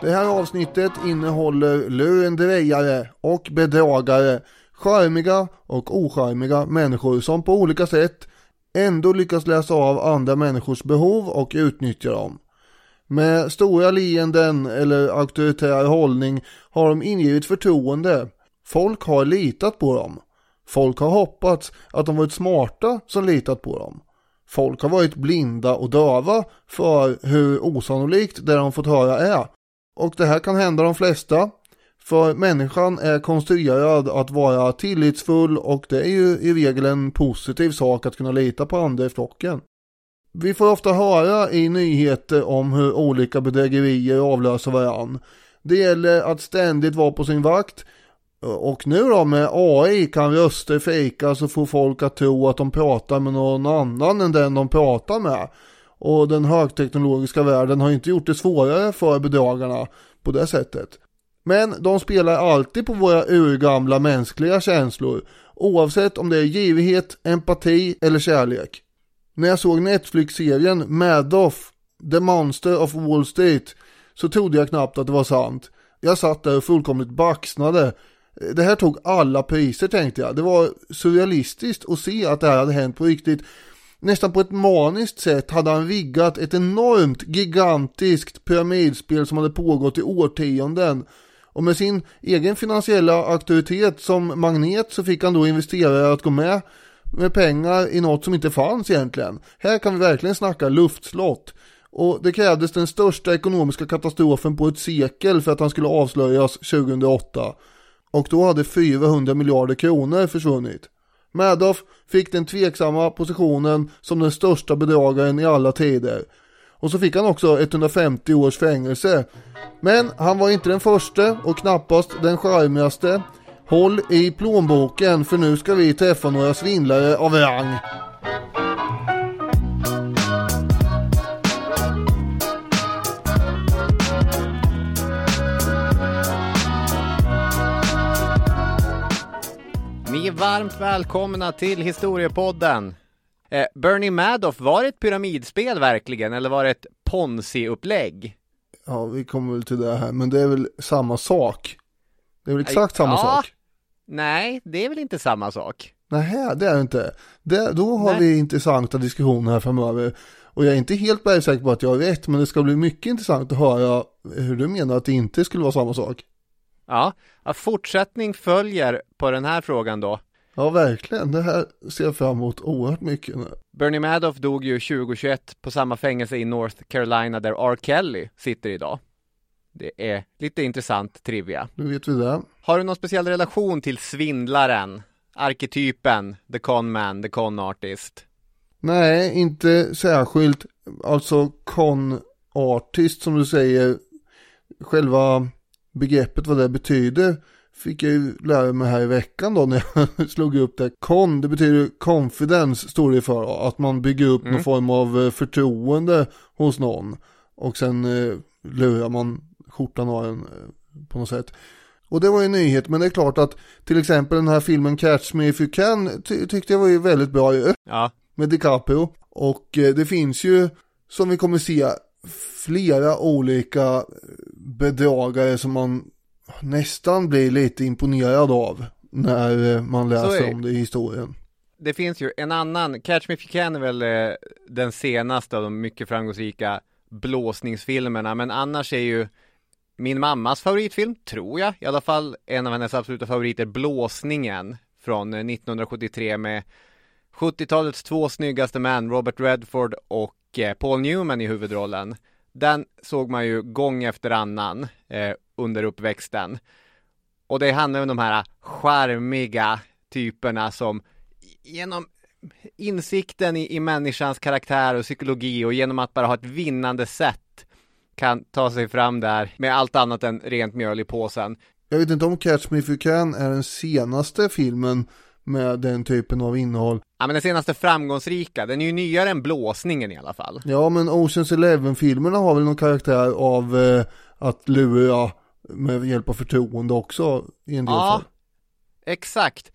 Det här avsnittet innehåller lurendrejare och bedragare, charmiga och ocharmiga människor som på olika sätt ändå lyckas läsa av andra människors behov och utnyttja dem. Med stora leenden eller auktoritär hållning har de ingivit förtroende. Folk har litat på dem. Folk har hoppats att de varit smarta som litat på dem. Folk har varit blinda och döva för hur osannolikt det de fått höra är. Och det här kan hända de flesta. För människan är konstruerad att vara tillitsfull och det är ju i regel en positiv sak att kunna lita på andra i flocken. Vi får ofta höra i nyheter om hur olika bedrägerier avlöser varann. Det gäller att ständigt vara på sin vakt och nu då med AI kan röster fejkas och få folk att tro att de pratar med någon annan än den de pratar med. Och den högteknologiska världen har inte gjort det svårare för bedragarna på det sättet. Men de spelar alltid på våra urgamla mänskliga känslor. Oavsett om det är girighet, empati eller kärlek. När jag såg Netflix-serien Madoff, The Monster of Wall Street så trodde jag knappt att det var sant. Jag satt där och fullkomligt baxnade. Det här tog alla priser tänkte jag. Det var surrealistiskt att se att det här hade hänt på riktigt. Nästan på ett maniskt sätt hade han riggat ett enormt gigantiskt pyramidspel som hade pågått i årtionden. Och med sin egen finansiella auktoritet som magnet så fick han då investerare att gå med med pengar i något som inte fanns egentligen. Här kan vi verkligen snacka luftslott. Och det krävdes den största ekonomiska katastrofen på ett sekel för att han skulle avslöjas 2008. Och då hade 400 miljarder kronor försvunnit. Madoff fick den tveksamma positionen som den största bedragaren i alla tider. Och så fick han också 150 års fängelse. Men han var inte den första och knappast den charmigaste. Håll i plånboken för nu ska vi träffa några svindlare av rang. Ni är varmt välkomna till Historiepodden. Eh, Bernie Madoff, var det ett pyramidspel verkligen eller var det ett ponzi-upplägg? Ja, vi kommer väl till det här, men det är väl samma sak. Det är väl exakt samma ja. sak. Nej, det är väl inte samma sak. Nej, det är det inte. Det, då har Nej. vi intressanta diskussioner här framöver. Och jag är inte helt bergsäker på att jag har rätt, men det ska bli mycket intressant att höra hur du menar att det inte skulle vara samma sak. Ja, ja, fortsättning följer på den här frågan då. Ja, verkligen. Det här ser jag fram emot oerhört mycket nu. Bernie Madoff dog ju 2021 på samma fängelse i North Carolina där R. Kelly sitter idag. Det är lite intressant trivia. Nu vet vi det. Har du någon speciell relation till svindlaren, arketypen, the con man, the con artist? Nej, inte särskilt. Alltså con artist som du säger. Själva begreppet vad det betyder fick jag ju lära mig här i veckan då när jag slog upp det. Con, det betyder confidence står det för. Att man bygger upp Mm. någon form av eh, förtroende hos någon. Och sen eh, lurar man skjortan av en eh, på något sätt. Och det var ju en nyhet, men det är klart att till exempel den här filmen Catch Me If You Can ty- tyckte jag var ju väldigt bra ju Ja, med DiCaprio. Och eh, det finns ju, som vi kommer se, flera olika eh, bedragare som man nästan blir lite imponerad av när eh, man läser det. om det i historien. det finns ju en annan, Catch Me If You Can är väl eh, den senaste av de mycket framgångsrika blåsningsfilmerna, men annars är ju min mammas favoritfilm, tror jag, i alla fall en av hennes absoluta favoriter, Blåsningen från eh, 1973 med 70-talets två snyggaste män, Robert Redford och eh, Paul Newman i huvudrollen. Den såg man ju gång efter annan eh, under uppväxten. Och det handlar om de här charmiga typerna som genom insikten i, i människans karaktär och psykologi och genom att bara ha ett vinnande sätt kan ta sig fram där med allt annat än rent mjöl i påsen. Jag vet inte om Catch Me If You Can är den senaste filmen med den typen av innehåll. Ja men den senaste framgångsrika, den är ju nyare än blåsningen i alla fall. Ja men Oceans Eleven-filmerna har väl någon karaktär av eh, att lura med hjälp av förtroende också i en del Ja, fall. exakt.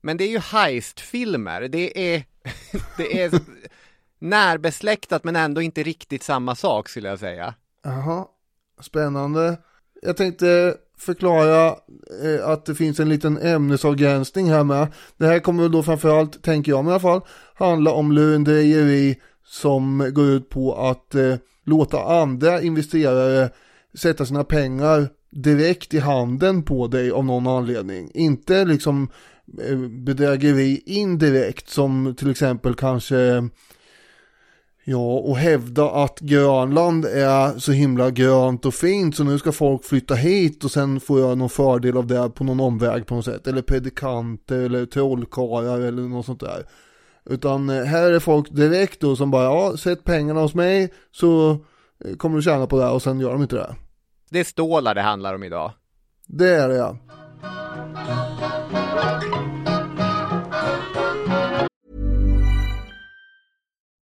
Men det är ju heistfilmer, det är, det är närbesläktat men ändå inte riktigt samma sak skulle jag säga. Jaha. Spännande. Jag tänkte förklara eh, att det finns en liten ämnesavgränsning här med. Det här kommer då framförallt, tänker jag i alla fall, handla om lurendrejeri som går ut på att eh, låta andra investerare sätta sina pengar direkt i handen på dig av någon anledning. Inte liksom eh, bedrägeri indirekt som till exempel kanske Ja, och hävda att Grönland är så himla grönt och fint så nu ska folk flytta hit och sen får jag någon fördel av det på någon omväg på något sätt. Eller predikanter eller trollkarlar eller något sånt där. Utan eh, här är folk direkt då som bara, ja, sätt pengarna hos mig så eh, kommer du tjäna på det och sen gör de inte det. Det är stålar det handlar om idag. Det är det ja.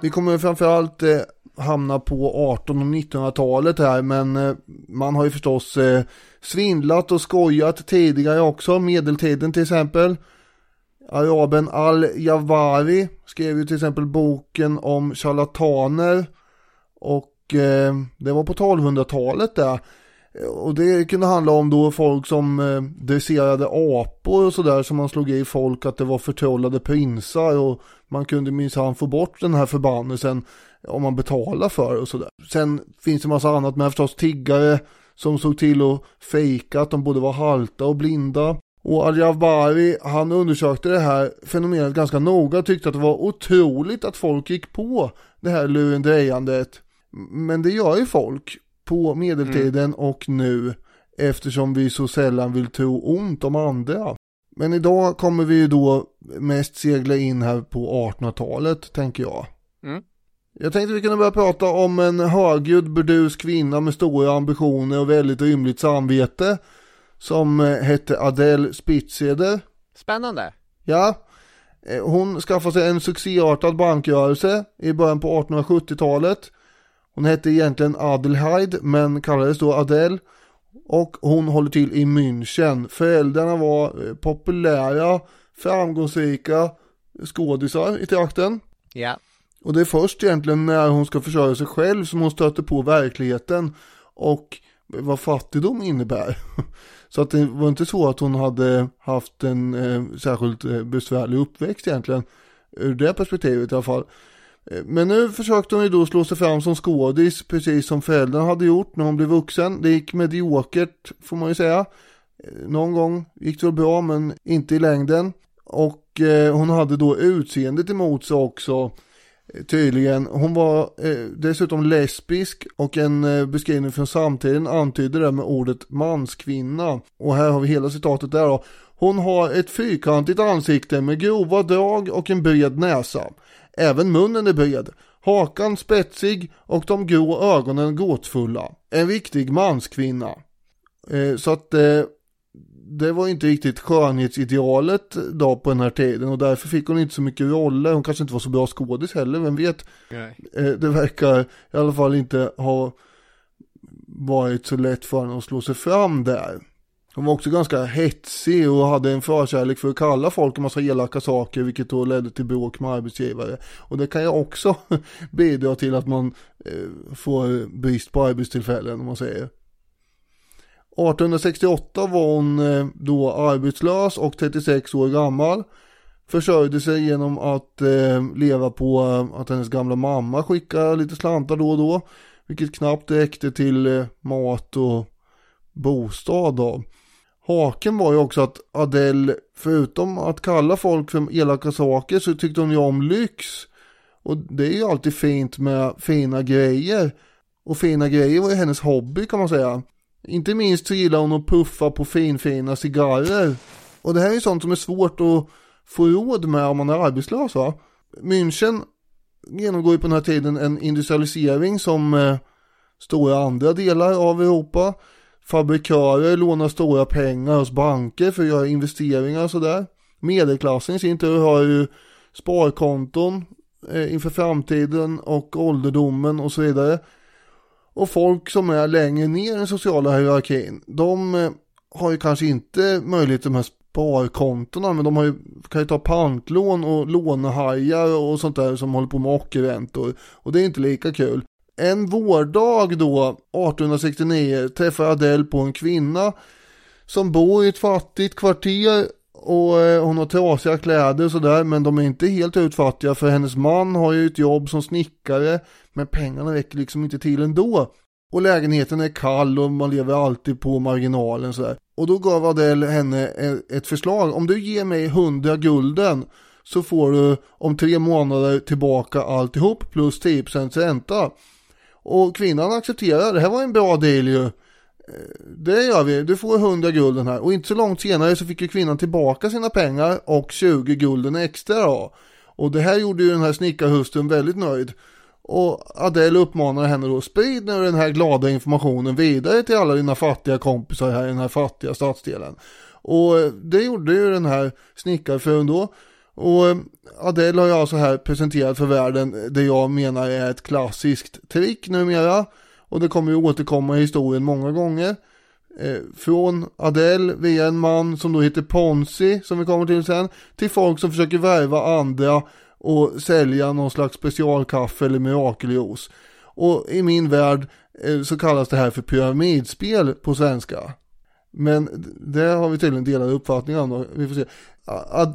Vi kommer framförallt eh, hamna på 18 och 1900-talet här men eh, man har ju förstås eh, svindlat och skojat tidigare också, medeltiden till exempel. Araben Al-Jawari skrev ju till exempel boken om charlataner och eh, det var på 1200-talet där. Och det kunde handla om då folk som eh, dresserade apor och sådär som man slog i folk att det var förtrollade prinsar och man kunde minsann få bort den här förbannelsen om man betalar för och sådär. Sen finns det massa annat med förstås tiggare som såg till att fejka att de både var halta och blinda. Och Al-Jabari, han undersökte det här fenomenet ganska noga och tyckte att det var otroligt att folk gick på det här lurendrejandet. Men det gör ju folk på medeltiden mm. och nu eftersom vi så sällan vill tro ont om andra. Men idag kommer vi ju då mest segla in här på 1800-talet tänker jag. Mm. Jag tänkte vi kunde börja prata om en högljudd burdus kvinna med stora ambitioner och väldigt rymligt samvete som eh, hette Adele Spitzeder. Spännande. Ja. Eh, hon skaffade sig en succéartad bankrörelse i början på 1870-talet. Hon hette egentligen Adelheid men kallades då Adele. Och hon håller till i München. Föräldrarna var eh, populära, framgångsrika skådisar i trakten. Ja. Och det är först egentligen när hon ska försörja sig själv som hon stöter på verkligheten och vad fattigdom innebär. Så att det var inte så att hon hade haft en eh, särskilt eh, besvärlig uppväxt egentligen. Ur det perspektivet i alla fall. Eh, men nu försökte hon ju då slå sig fram som skådis, precis som föräldrarna hade gjort när hon blev vuxen. Det gick mediokert, får man ju säga. Eh, någon gång gick det väl bra, men inte i längden. Och eh, hon hade då utseendet emot sig också. Eh, tydligen. Hon var eh, dessutom lesbisk och en eh, beskrivning från samtiden antyder det med ordet manskvinna. Och här har vi hela citatet där då. Hon har ett fyrkantigt ansikte med grova drag och en bred näsa. Även munnen är bred, hakan spetsig och de grå ögonen gåtfulla. En viktig manskvinna. Eh, så att eh, det var inte riktigt skönhetsidealet då på den här tiden och därför fick hon inte så mycket roller. Hon kanske inte var så bra skådis heller, vem vet. Eh, Det verkar i alla fall inte ha varit så lätt för henne att slå sig fram där. Hon var också ganska hetsig och hade en förkärlek för att kalla folk en massa elaka saker vilket då ledde till bråk med arbetsgivare. Och det kan ju också bidra till att man eh, får brist på arbetstillfällen om man säger. 1868 var hon eh, då arbetslös och 36 år gammal. Försörjde sig genom att eh, leva på att hennes gamla mamma skickade lite slantar då och då. Vilket knappt räckte till mat och bostad då. Haken var ju också att Adele, förutom att kalla folk för elaka saker så tyckte hon ju om lyx. Och det är ju alltid fint med fina grejer. Och fina grejer var ju hennes hobby kan man säga. Inte minst så gillar hon att puffa på finfina cigarrer. Och det här är ju sånt som är svårt att få råd med om man är arbetslös va. München genomgår ju på den här tiden en industrialisering som eh, stora andra delar av Europa. Fabrikörer lånar stora pengar hos banker för att göra investeringar och sådär. Medelklassen i sin tur har ju sparkonton eh, inför framtiden och ålderdomen och så vidare. Och folk som är längre ner i den sociala hierarkin, de eh, har ju kanske inte möjlighet till de här sparkontona, men de har ju, kan ju ta pantlån och lånehajar och sånt där som håller på med ockerräntor. Och det är inte lika kul. En vårdag då, 1869, träffar Adele på en kvinna som bor i ett fattigt kvarter och eh, hon har trasiga kläder och sådär men de är inte helt utfattiga för hennes man har ju ett jobb som snickare men pengarna räcker liksom inte till ändå. Och lägenheten är kall och man lever alltid på marginalen sådär. Och då gav Adele henne eh, ett förslag. Om du ger mig 100 gulden så får du om tre månader tillbaka alltihop plus 10% ränta. Och kvinnan accepterar, det här var en bra deal ju. Eh, det gör vi, du får 100 gulden här. Och inte så långt senare så fick ju kvinnan tillbaka sina pengar och 20 gulden extra då. Och det här gjorde ju den här snickarhustrun väldigt nöjd. Och Adele uppmanar henne då, sprid nu den här glada informationen vidare till alla dina fattiga kompisar här i den här fattiga stadsdelen. Och det gjorde ju den här snickarfrun då. Och eh, Adele har jag alltså här presenterat för världen det jag menar är ett klassiskt trick numera. Och det kommer ju återkomma i historien många gånger. Eh, från Adele via en man som då heter Ponzi, som vi kommer till sen, till folk som försöker värva andra och sälja någon slags specialkaffe eller mirakeljuice. Och i min värld eh, så kallas det här för pyramidspel på svenska. Men det har vi tydligen delade uppfattningar om då. Vi får se.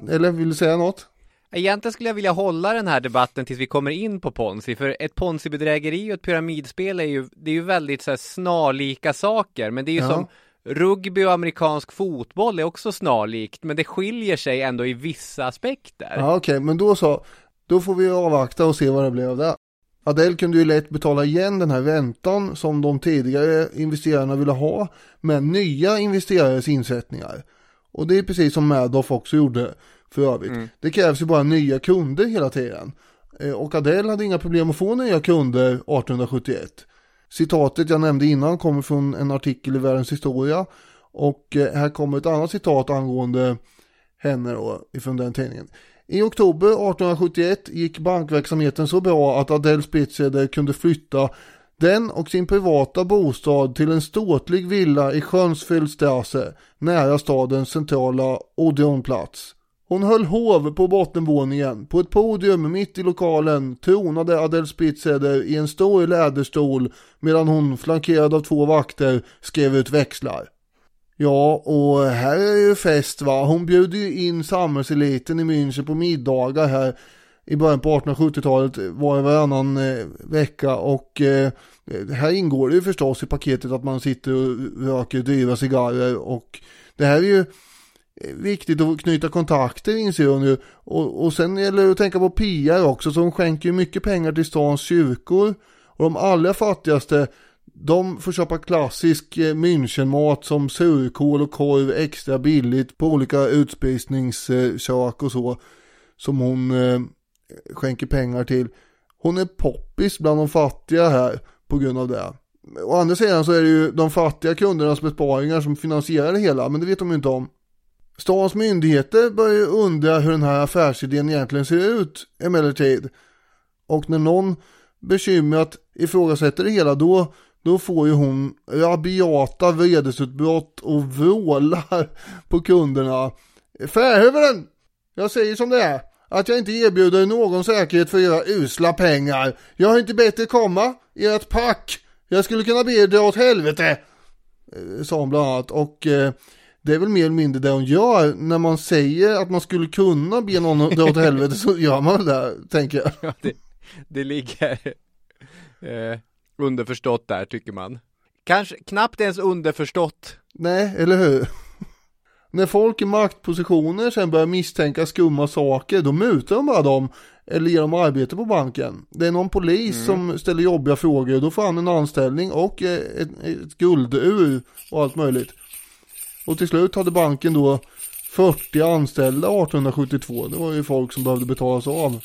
Eller vill du säga något? Egentligen skulle jag vilja hålla den här debatten tills vi kommer in på Ponzi, för ett Ponzi-bedrägeri och ett pyramidspel är ju, det är ju väldigt så här snarlika saker, men det är ju Ja. som rugby och amerikansk fotboll är också snarlikt, men det skiljer sig ändå i vissa aspekter. Ja okej, men då så. Då får vi avvakta och se vad det blir av det. Adele kunde ju lätt betala igen den här räntan som de tidigare investerarna ville ha med nya investerares insättningar. Och det är precis som Madoff också gjorde för övrigt. Det krävs ju bara nya kunder hela tiden. Eh, Och Adele hade inga problem att få nya kunder 1871. Citatet jag nämnde innan kommer från en artikel i Världens historia. Och eh, här kommer ett annat citat angående henne då, ifrån den tidningen. I oktober 1871 gick bankverksamheten så bra att Adele Spitzeder kunde flytta den och sin privata bostad till en ståtlig villa i Schönsfeldstrasse nära stadens centrala Odeonplats. Hon höll hov på bottenvåningen. På ett podium mitt i lokalen tronade Adele Spitzeder i en stor läderstol medan hon flankerad av två vakter skrev ut växlar. Ja, och här är ju fest va. Hon bjuder ju in samhällseliten i München på middagar här i början på 1870-talet var och varannan eh, vecka och eh, här ingår det ju förstås i paketet att man sitter och röker dyra cigarrer och det här är ju eh, viktigt att knyta kontakter inser hon ju och, och sen gäller det att tänka på Pia också så hon skänker ju mycket pengar till stans kyrkor och de allra fattigaste de får köpa klassisk eh, Münchenmat som surkål och korv extra billigt på olika utspisningskök och så. Som hon eh, skänker pengar till. Hon är poppis bland de fattiga här på grund av det. Å andra sidan så är det ju de fattiga kundernas besparingar som finansierar det hela, men det vet de ju inte om. Stans myndigheter börjar ju undra hur den här affärsidén egentligen ser ut emellertid. Och när någon bekymrat ifrågasätter det hela då, då får ju hon rabiata vredesutbrott och vrålar på kunderna. Färhuvuden! Jag säger som det är. Att jag inte erbjuder någon säkerhet för era usla pengar. Jag har inte bett er komma, ert pack. Jag skulle kunna be er dra åt helvete. Eh, sa hon bland annat. Och eh, det är väl mer eller mindre det hon gör. När man säger att man skulle kunna be någon dra åt helvete så gör man det, tänker jag. Ja, det, det ligger eh, underförstått där tycker man. Kanske knappt ens underförstått. Nej, eller hur? När folk i maktpositioner sen börjar misstänka skumma saker, då mutar de bara dem eller ger dem arbete på banken. Det är någon polis mm. som ställer jobbiga frågor, då får han en anställning och ett, ett guldur och allt möjligt. Och till slut hade banken då 40 anställda 1872. Det var ju folk som behövde betalas av.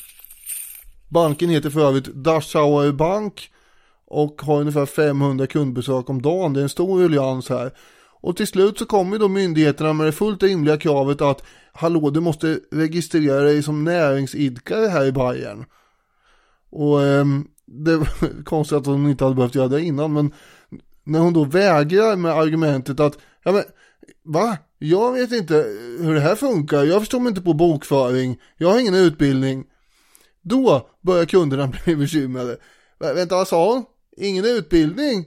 Banken heter för övrigt Dachauer Bank och har ungefär 500 kundbesök om dagen. Det är en stor ruljans här. Och till slut så kommer då myndigheterna med det fullt rimliga kravet att hallå du måste registrera dig som näringsidkare här i Bayern. Och eh, det var konstigt att hon inte hade behövt göra det innan men när hon då vägrar med argumentet att ja men va? Jag vet inte hur det här funkar, jag förstår mig inte på bokföring, jag har ingen utbildning. Då börjar kunderna bli bekymrade. Vänta, vad sa hon? Ingen utbildning?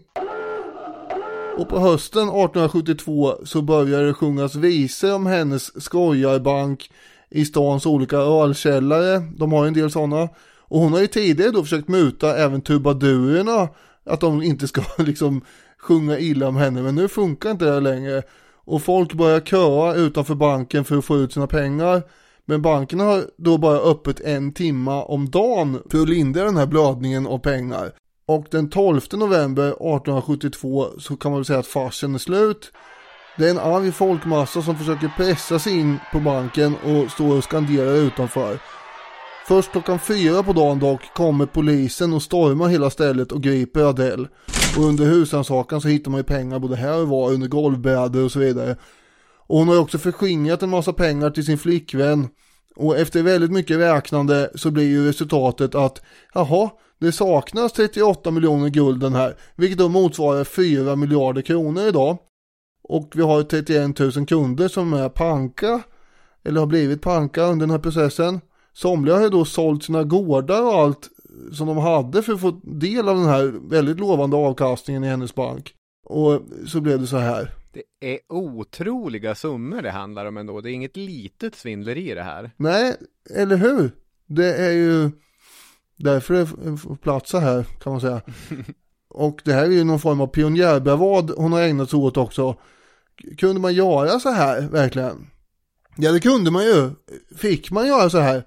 Och på hösten 1872 så började det sjungas visor om hennes skojarbank i stans olika ölkällare. De har ju en del sådana. Och hon har ju tidigare då försökt muta även tubadurerna att de inte ska liksom sjunga illa om henne. Men nu funkar inte det längre. Och folk börjar köa utanför banken för att få ut sina pengar. Men banken har då bara öppet en timma om dagen för att lindra den här blödningen av pengar. Och den 12 november 1872 så kan man väl säga att farsen är slut. Det är en arg folkmassa som försöker pressa sig in på banken och står och skanderar utanför. Först klockan fyra på dagen dock kommer polisen och stormar hela stället och griper Adele. Och under husrannsakan så hittar man ju pengar både här och var under golvbrädor och så vidare. Och hon har ju också förskingrat en massa pengar till sin flickvän. Och efter väldigt mycket räknande så blir ju resultatet att, jaha, det saknas 38 miljoner gulden här, vilket då motsvarar 4 miljarder kronor idag. Och vi har 31 000 kunder som är panka, eller har blivit panka under den här processen. Somliga har ju då sålt sina gårdar och allt som de hade för att få del av den här väldigt lovande avkastningen i hennes bank. Och så blev det så här. Det är otroliga summor det handlar om ändå. Det är inget litet svindleri det här. Nej, eller hur? Det är ju därför det får platsa här kan man säga. Och det här är ju någon form av pionjärbrevad hon har ägnat sig åt också. Kunde man göra så här verkligen? Ja det kunde man ju. Fick man göra så här?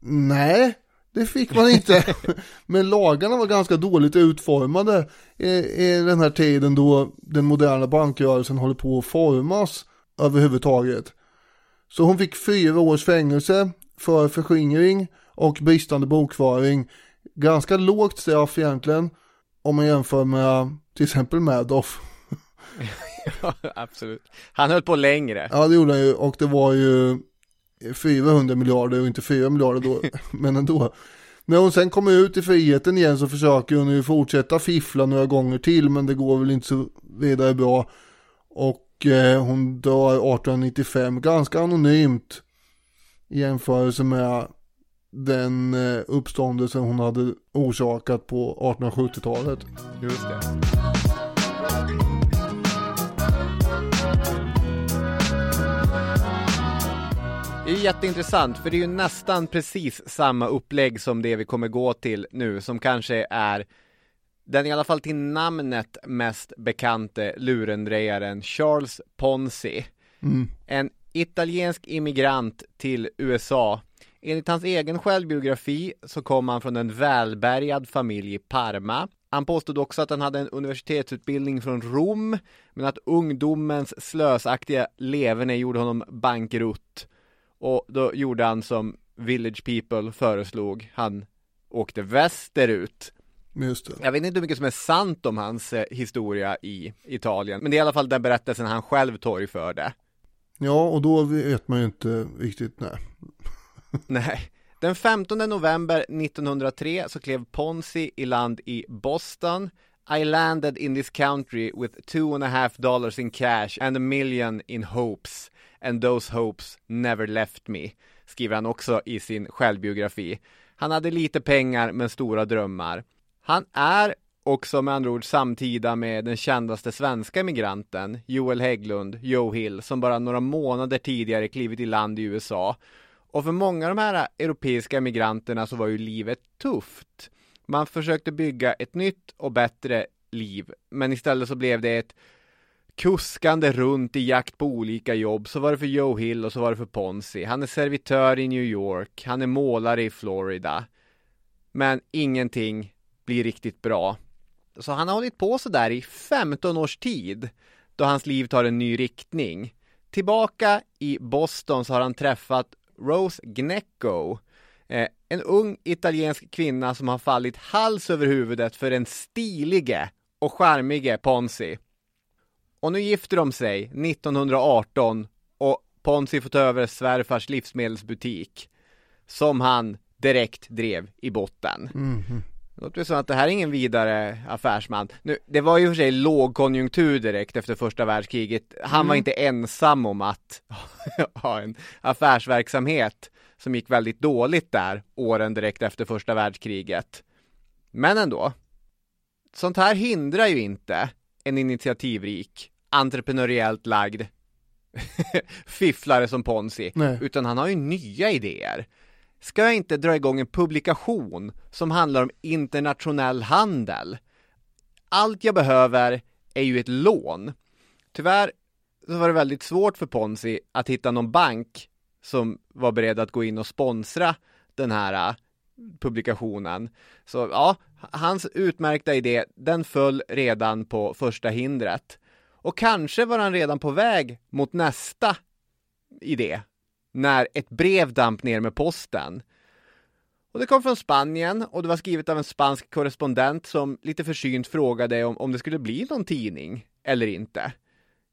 Nej, det fick man inte. Men lagarna var ganska dåligt utformade i, den här tiden då den moderna bankrörelsen håller på att formas överhuvudtaget. Så hon fick fyra års fängelse för förskingring och bristande bokföring. Ganska lågt straff egentligen om man jämför med till exempel Madoff. ja, absolut. Han höll på längre. Ja, det gjorde han ju och det var ju 400 miljarder och inte 4 miljarder då, men ändå. När hon sen kommer ut i friheten igen så försöker hon ju fortsätta fiffla några gånger till men det går väl inte så vidare bra. Och eh, hon dör 1895 ganska anonymt i jämförelse med den eh, uppståndelse hon hade orsakat på 1870-talet. Just det. Det är jätteintressant för det är ju nästan precis samma upplägg som det vi kommer gå till nu som kanske är den i alla fall till namnet mest bekante lurendrejaren Charles Ponzi. Mm. En italiensk immigrant till USA. Enligt hans egen självbiografi så kom han från en välbärgad familj i Parma. Han påstod också att han hade en universitetsutbildning från Rom, men att ungdomens slösaktiga leverne gjorde honom bankrutt. Och då gjorde han som Village People föreslog. Han åkte västerut. Jag vet inte hur mycket som är sant om hans eh, historia i Italien, men det är i alla fall den berättelsen han själv torgförde. Ja, och då vet man ju inte riktigt, nej. Nej. Den 15 november 1903 så klev Ponzi i land i Boston. I landed in this country with two and a half dollars in cash and a million in hopes. And those hopes never left me. Skriver han också i sin självbiografi. Han hade lite pengar men stora drömmar. Han är också med andra ord samtida med den kändaste svenska migranten Joel Hägglund, Joe Hill, som bara några månader tidigare klivit i land i USA. Och för många av de här europeiska migranterna så var ju livet tufft. Man försökte bygga ett nytt och bättre liv, men istället så blev det ett kuskande runt i jakt på olika jobb. Så var det för Joe Hill och så var det för Ponzi. Han är servitör i New York, han är målare i Florida. Men ingenting blir riktigt bra. Så han har hållit på sådär i 15 års tid då hans liv tar en ny riktning. Tillbaka i Boston så har han träffat Rose Gnecco, eh, en ung italiensk kvinna som har fallit hals över huvudet för den stilige och charmige Ponzi. Och nu gifter de sig 1918 och Ponzi får ta över svärfars livsmedelsbutik som han direkt drev i botten. Mhm. Det låter som att det här är ingen vidare affärsman. Nu, det var ju för sig lågkonjunktur direkt efter första världskriget. Han var inte ensam om att ha en affärsverksamhet som gick väldigt dåligt där åren direkt efter första världskriget. Men ändå. Sånt här hindrar ju inte en initiativrik, entreprenöriellt lagd fifflare som Ponzi, Nej. utan han har ju nya idéer. Ska jag inte dra igång en publikation som handlar om internationell handel? Allt jag behöver är ju ett lån. Tyvärr så var det väldigt svårt för Ponzi att hitta någon bank som var beredd att gå in och sponsra den här äh, publikationen. Så ja, hans utmärkta idé, den föll redan på första hindret. Och kanske var han redan på väg mot nästa idé när ett brev damp ner med posten. Och det kom från Spanien och det var skrivet av en spansk korrespondent som lite försynt frågade om, om det skulle bli någon tidning eller inte.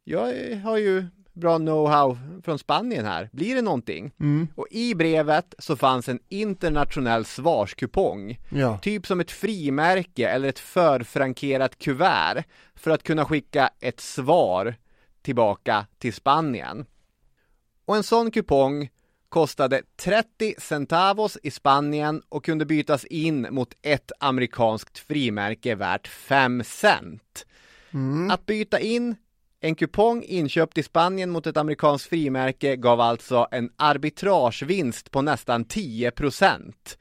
Jag har ju bra know-how från Spanien här. Blir det någonting? Och i brevet så fanns en internationell svarskupong. Ja. Typ som ett frimärke eller ett förfrankerat kuvert för att kunna skicka ett svar tillbaka till Spanien. Och en sån kupong kostade 30 centavos i Spanien och kunde bytas in mot ett amerikanskt frimärke värt 5 cent. Att byta in en kupong inköpt i Spanien mot ett amerikanskt frimärke gav alltså en arbitragevinst på nästan 10 procent.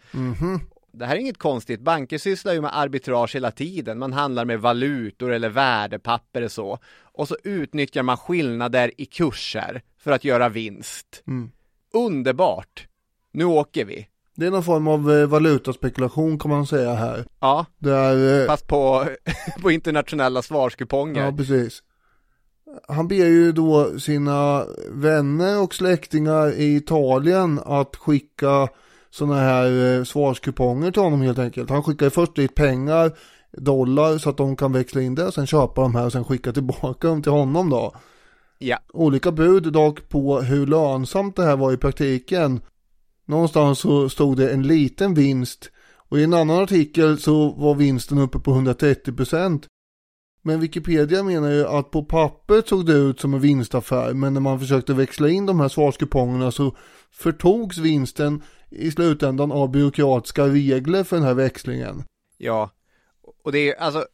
Det här är inget konstigt, banker sysslar ju med arbitrage hela tiden. Man handlar med valutor eller värdepapper och så. Och så utnyttjar man skillnader i kurser för att göra vinst. Underbart! Nu åker vi. Det är någon form av eh, valutaspekulation kan man säga här. Ja, Där, eh, fast på, på internationella svarskuponger. ja precis. Han ber ju då sina vänner och släktingar i Italien att skicka sådana här eh, svarskuponger till honom helt enkelt. Han skickar först dit pengar, dollar så att de kan växla in det, sen köpa de här och sen skicka tillbaka dem till honom då. Ja. olika bud dock på hur lönsamt det här var i praktiken. Någonstans så stod det en liten vinst och i en annan artikel så var vinsten uppe på 130%. Men Wikipedia menar ju att på pappret såg det ut som en vinstaffär men när man försökte växla in de här svarskupongerna så förtogs vinsten i slutändan av byråkratiska regler för den här växlingen. Ja, och det är alltså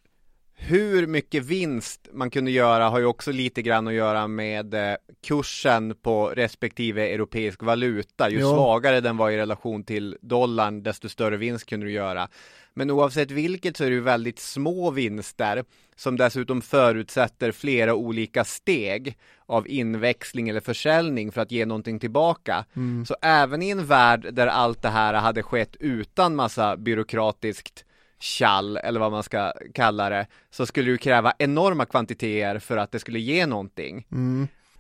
hur mycket vinst man kunde göra har ju också lite grann att göra med eh, kursen på respektive europeisk valuta. Ju Ja. svagare den var i relation till dollarn, desto större vinst kunde du göra. Men oavsett vilket så är det ju väldigt små vinster som dessutom förutsätter flera olika steg av inväxling eller försäljning för att ge någonting tillbaka. Så även i en värld där allt det här hade skett utan massa byråkratiskt tjall eller vad man ska kalla det så skulle ju kräva enorma kvantiteter för att det skulle ge någonting.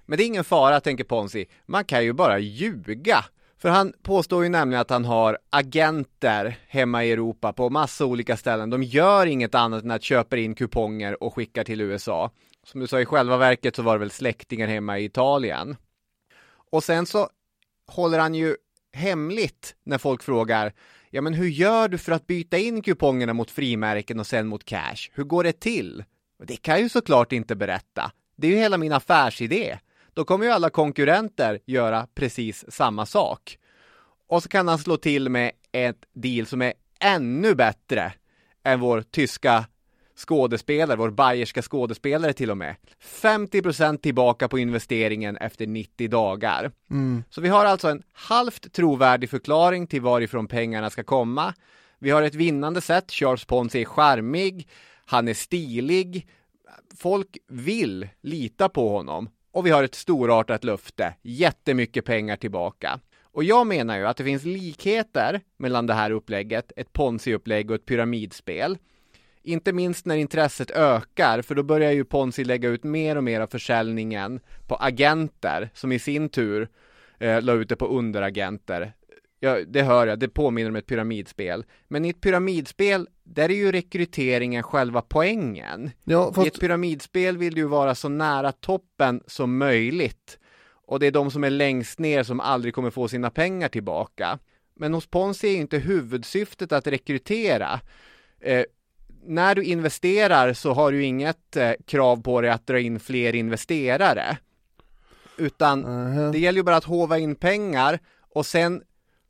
Men det är ingen fara, tänker Ponzi. Man kan ju bara ljuga För han påstår ju nämligen att han har agenter hemma i Europa på massa olika ställen. De gör inget annat än att köpa in kuponger och skickar till USA. Som du sa, i själva verket så var det väl släktingar hemma i Italien. Och sen så håller han ju hemligt när folk frågar Ja men hur gör du för att byta in kupongerna mot frimärken och sen mot cash? Hur går det till? Det kan jag ju såklart inte berätta. Det är ju hela min affärsidé. Då kommer ju alla konkurrenter göra precis samma sak. Och så kan han slå till med ett deal som är ännu bättre än vår tyska skådespelare, vår bayerska skådespelare till och med. 50% tillbaka på investeringen efter 90 dagar. Mm. Så vi har alltså en halvt trovärdig förklaring till varifrån pengarna ska komma. Vi har ett vinnande sätt, Charles Ponce är charmig, han är stilig, folk vill lita på honom och vi har ett storartat löfte, jättemycket pengar tillbaka. Och jag menar ju att det finns likheter mellan det här upplägget, ett Ponzi-upplägg och ett pyramidspel. Inte minst när intresset ökar, för då börjar ju Ponzi lägga ut mer och mer av försäljningen på agenter, som i sin tur eh, la ut det på underagenter. Ja, det hör jag, det påminner om ett pyramidspel. Men i ett pyramidspel, där är ju rekryteringen själva poängen. Ja, I fast, ett pyramidspel vill du ju vara så nära toppen som möjligt. Och det är de som är längst ner som aldrig kommer få sina pengar tillbaka. Men hos Ponzi är ju inte huvudsyftet att rekrytera. Eh, när du investerar så har du inget eh, krav på dig att dra in fler investerare. Utan Nähä. det gäller ju bara att håva in pengar och sen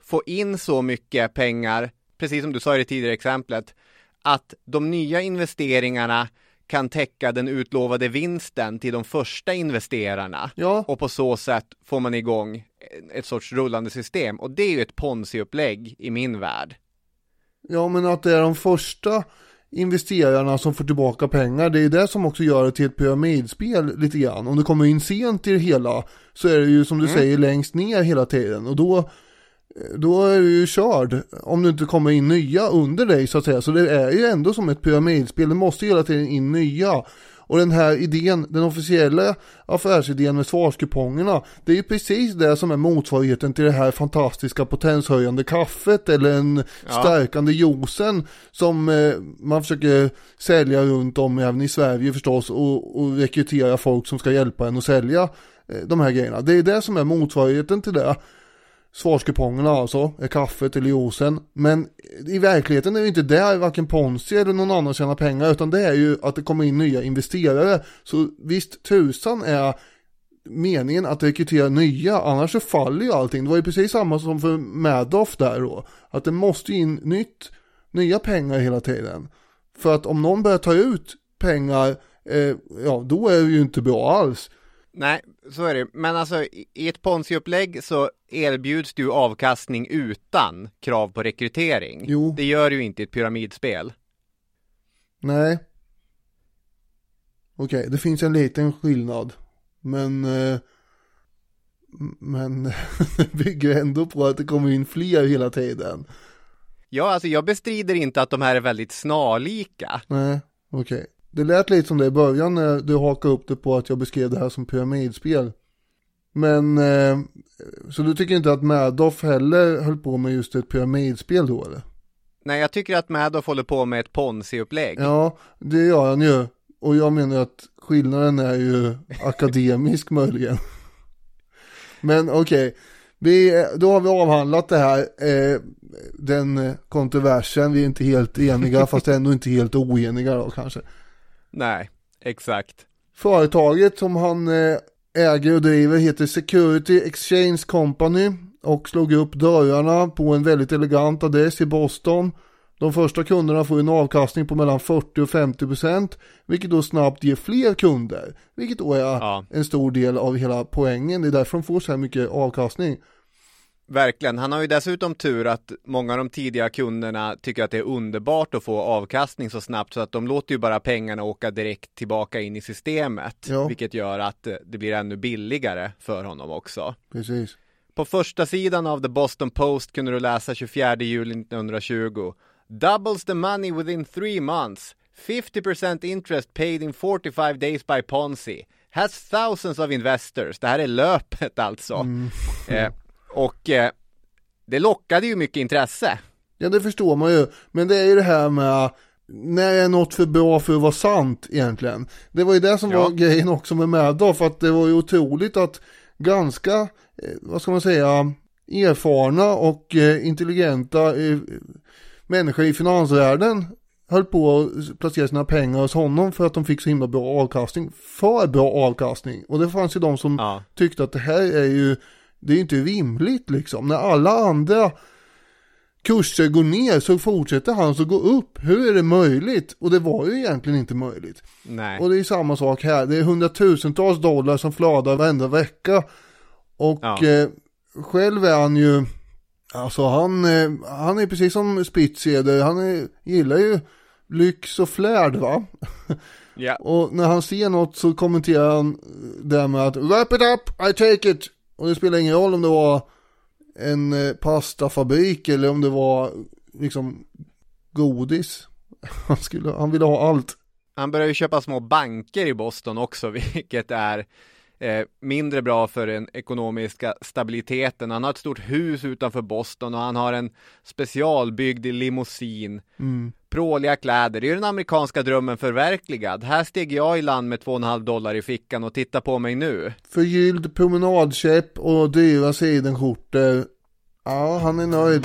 få in så mycket pengar, precis som du sa i det tidigare exemplet, att de nya investeringarna kan täcka den utlovade vinsten till de första investerarna. ja, Och på så sätt får man igång ett sorts rullande system. Och det är ju ett ponzi-upplägg i min värld. ja, men att det är de första investerarna som får tillbaka pengar, det är det som också gör det till ett pyramidspel lite grann. Om du kommer in sent i det hela så är det ju som du säger längst ner hela tiden och då då är du ju körd om du inte kommer in nya under dig så att säga. Så det är ju ändå som ett pyramidspel, det måste hela tiden in nya. Och den här idén, den officiella affärsidén med svarskupongerna, det är ju precis det som är motsvarigheten till det här fantastiska potenshöjande kaffet eller en stärkande juicen som eh, man försöker sälja runt om även i Sverige förstås och, och rekrytera folk som ska hjälpa en att sälja eh, de här grejerna. Det är det som är motsvarigheten till det svarskupongerna alltså, är kaffet eller juicen. Men i verkligheten är det inte där varken Ponzi eller någon annan tjänar pengar utan det är ju att det kommer in nya investerare. Så visst tusan är meningen att rekrytera nya, annars så faller ju allting. Det var ju precis samma som för Madoff där då. Att det måste in nytt, nya pengar hela tiden. För att om någon börjar ta ut pengar, eh, ja då är det ju inte bra alls. Nej, så är det. Men alltså i i ett ponzi-upplägg så erbjuds du avkastning utan krav på rekrytering. Jo. Det gör du inte i ett pyramidspel. Nej. Okej, det finns en liten skillnad. Men... Eh, men det bygger ändå på att det kommer in fler hela tiden. Ja, alltså jag bestrider inte att de här är väldigt snarlika. Nej, okej. Det lät lite som det i början när du hakade upp det på att jag beskrev det här som pyramidspel. Men, eh, så du tycker inte att Madoff heller höll på med just ett pyramidspel då eller? Nej, jag tycker att Madoff håller på med ett ponzi-upplägg. Ja, det gör han ju. Och jag menar att skillnaden är ju akademisk möjligen. Men okej, vi, då har vi avhandlat det här, eh, den kontroversen. Vi är inte helt eniga, fast ändå inte helt oeniga då kanske. Nej, exakt. Företaget som han eh, äger och driver heter Security Exchange Company och slog upp dörrarna på en väldigt elegant adress i Boston. De första kunderna får en avkastning på mellan 40 och 50 procent, vilket då snabbt ger fler kunder, vilket då är Ja. en stor del av hela poängen. Det är därför de får så här mycket avkastning. Verkligen. Han har ju dessutom tur att många av de tidiga kunderna tycker att det är underbart att få avkastning så snabbt så att de låter ju bara pengarna åka direkt tillbaka in i systemet. Ja. Vilket gör att eh, det blir ännu billigare för honom också. Precis. På första sidan av The Boston Post kunde du läsa 24 juli 1920 Doubles the money within three months 50% interest paid in 45 days by Ponzi Has thousands of investors Det här är löpet alltså eh, Och eh, det lockade ju mycket intresse. Ja det förstår man ju, men det är ju det här med när är något för bra för att vara sant egentligen? Det var ju det som Ja. var grejen också med Madoff, att det var ju otroligt att ganska, eh, vad ska man säga, erfarna och eh, intelligenta eh, människor i finansvärlden höll på att placera sina pengar hos honom för att de fick så himla bra avkastning. För bra avkastning. Och det fanns ju de som Ja. tyckte att det här är ju, det är ju inte rimligt liksom. När alla andra kurser går ner så fortsätter han så gå upp. Hur är det möjligt? Och det var ju egentligen inte möjligt. Nej. Och det är samma sak här. Det är hundratusentals dollar som flödar varenda vecka. Och Ja. eh, själv är han ju, alltså han, eh, han är precis som Spitzeder, han är, gillar ju lyx och flärd va. Ja. Och när han ser något så kommenterar han det med att wrap it up, I take it. Och det spelar ingen roll om det var en eh, pastafabrik eller om det var liksom godis. Han, skulle, han ville ha allt. Han började ju köpa små banker i Boston också, vilket är eh, mindre bra för den ekonomiska stabiliteten. Han har ett stort hus utanför Boston och han har en specialbyggd limousin. Pråliga kläder, det är ju den amerikanska drömmen förverkligad. Här steg jag i land med 2,5 dollar i fickan och titta på mig nu. Förgylld promenadkäpp och dyra sidenskjortor. Ja, han är nöjd.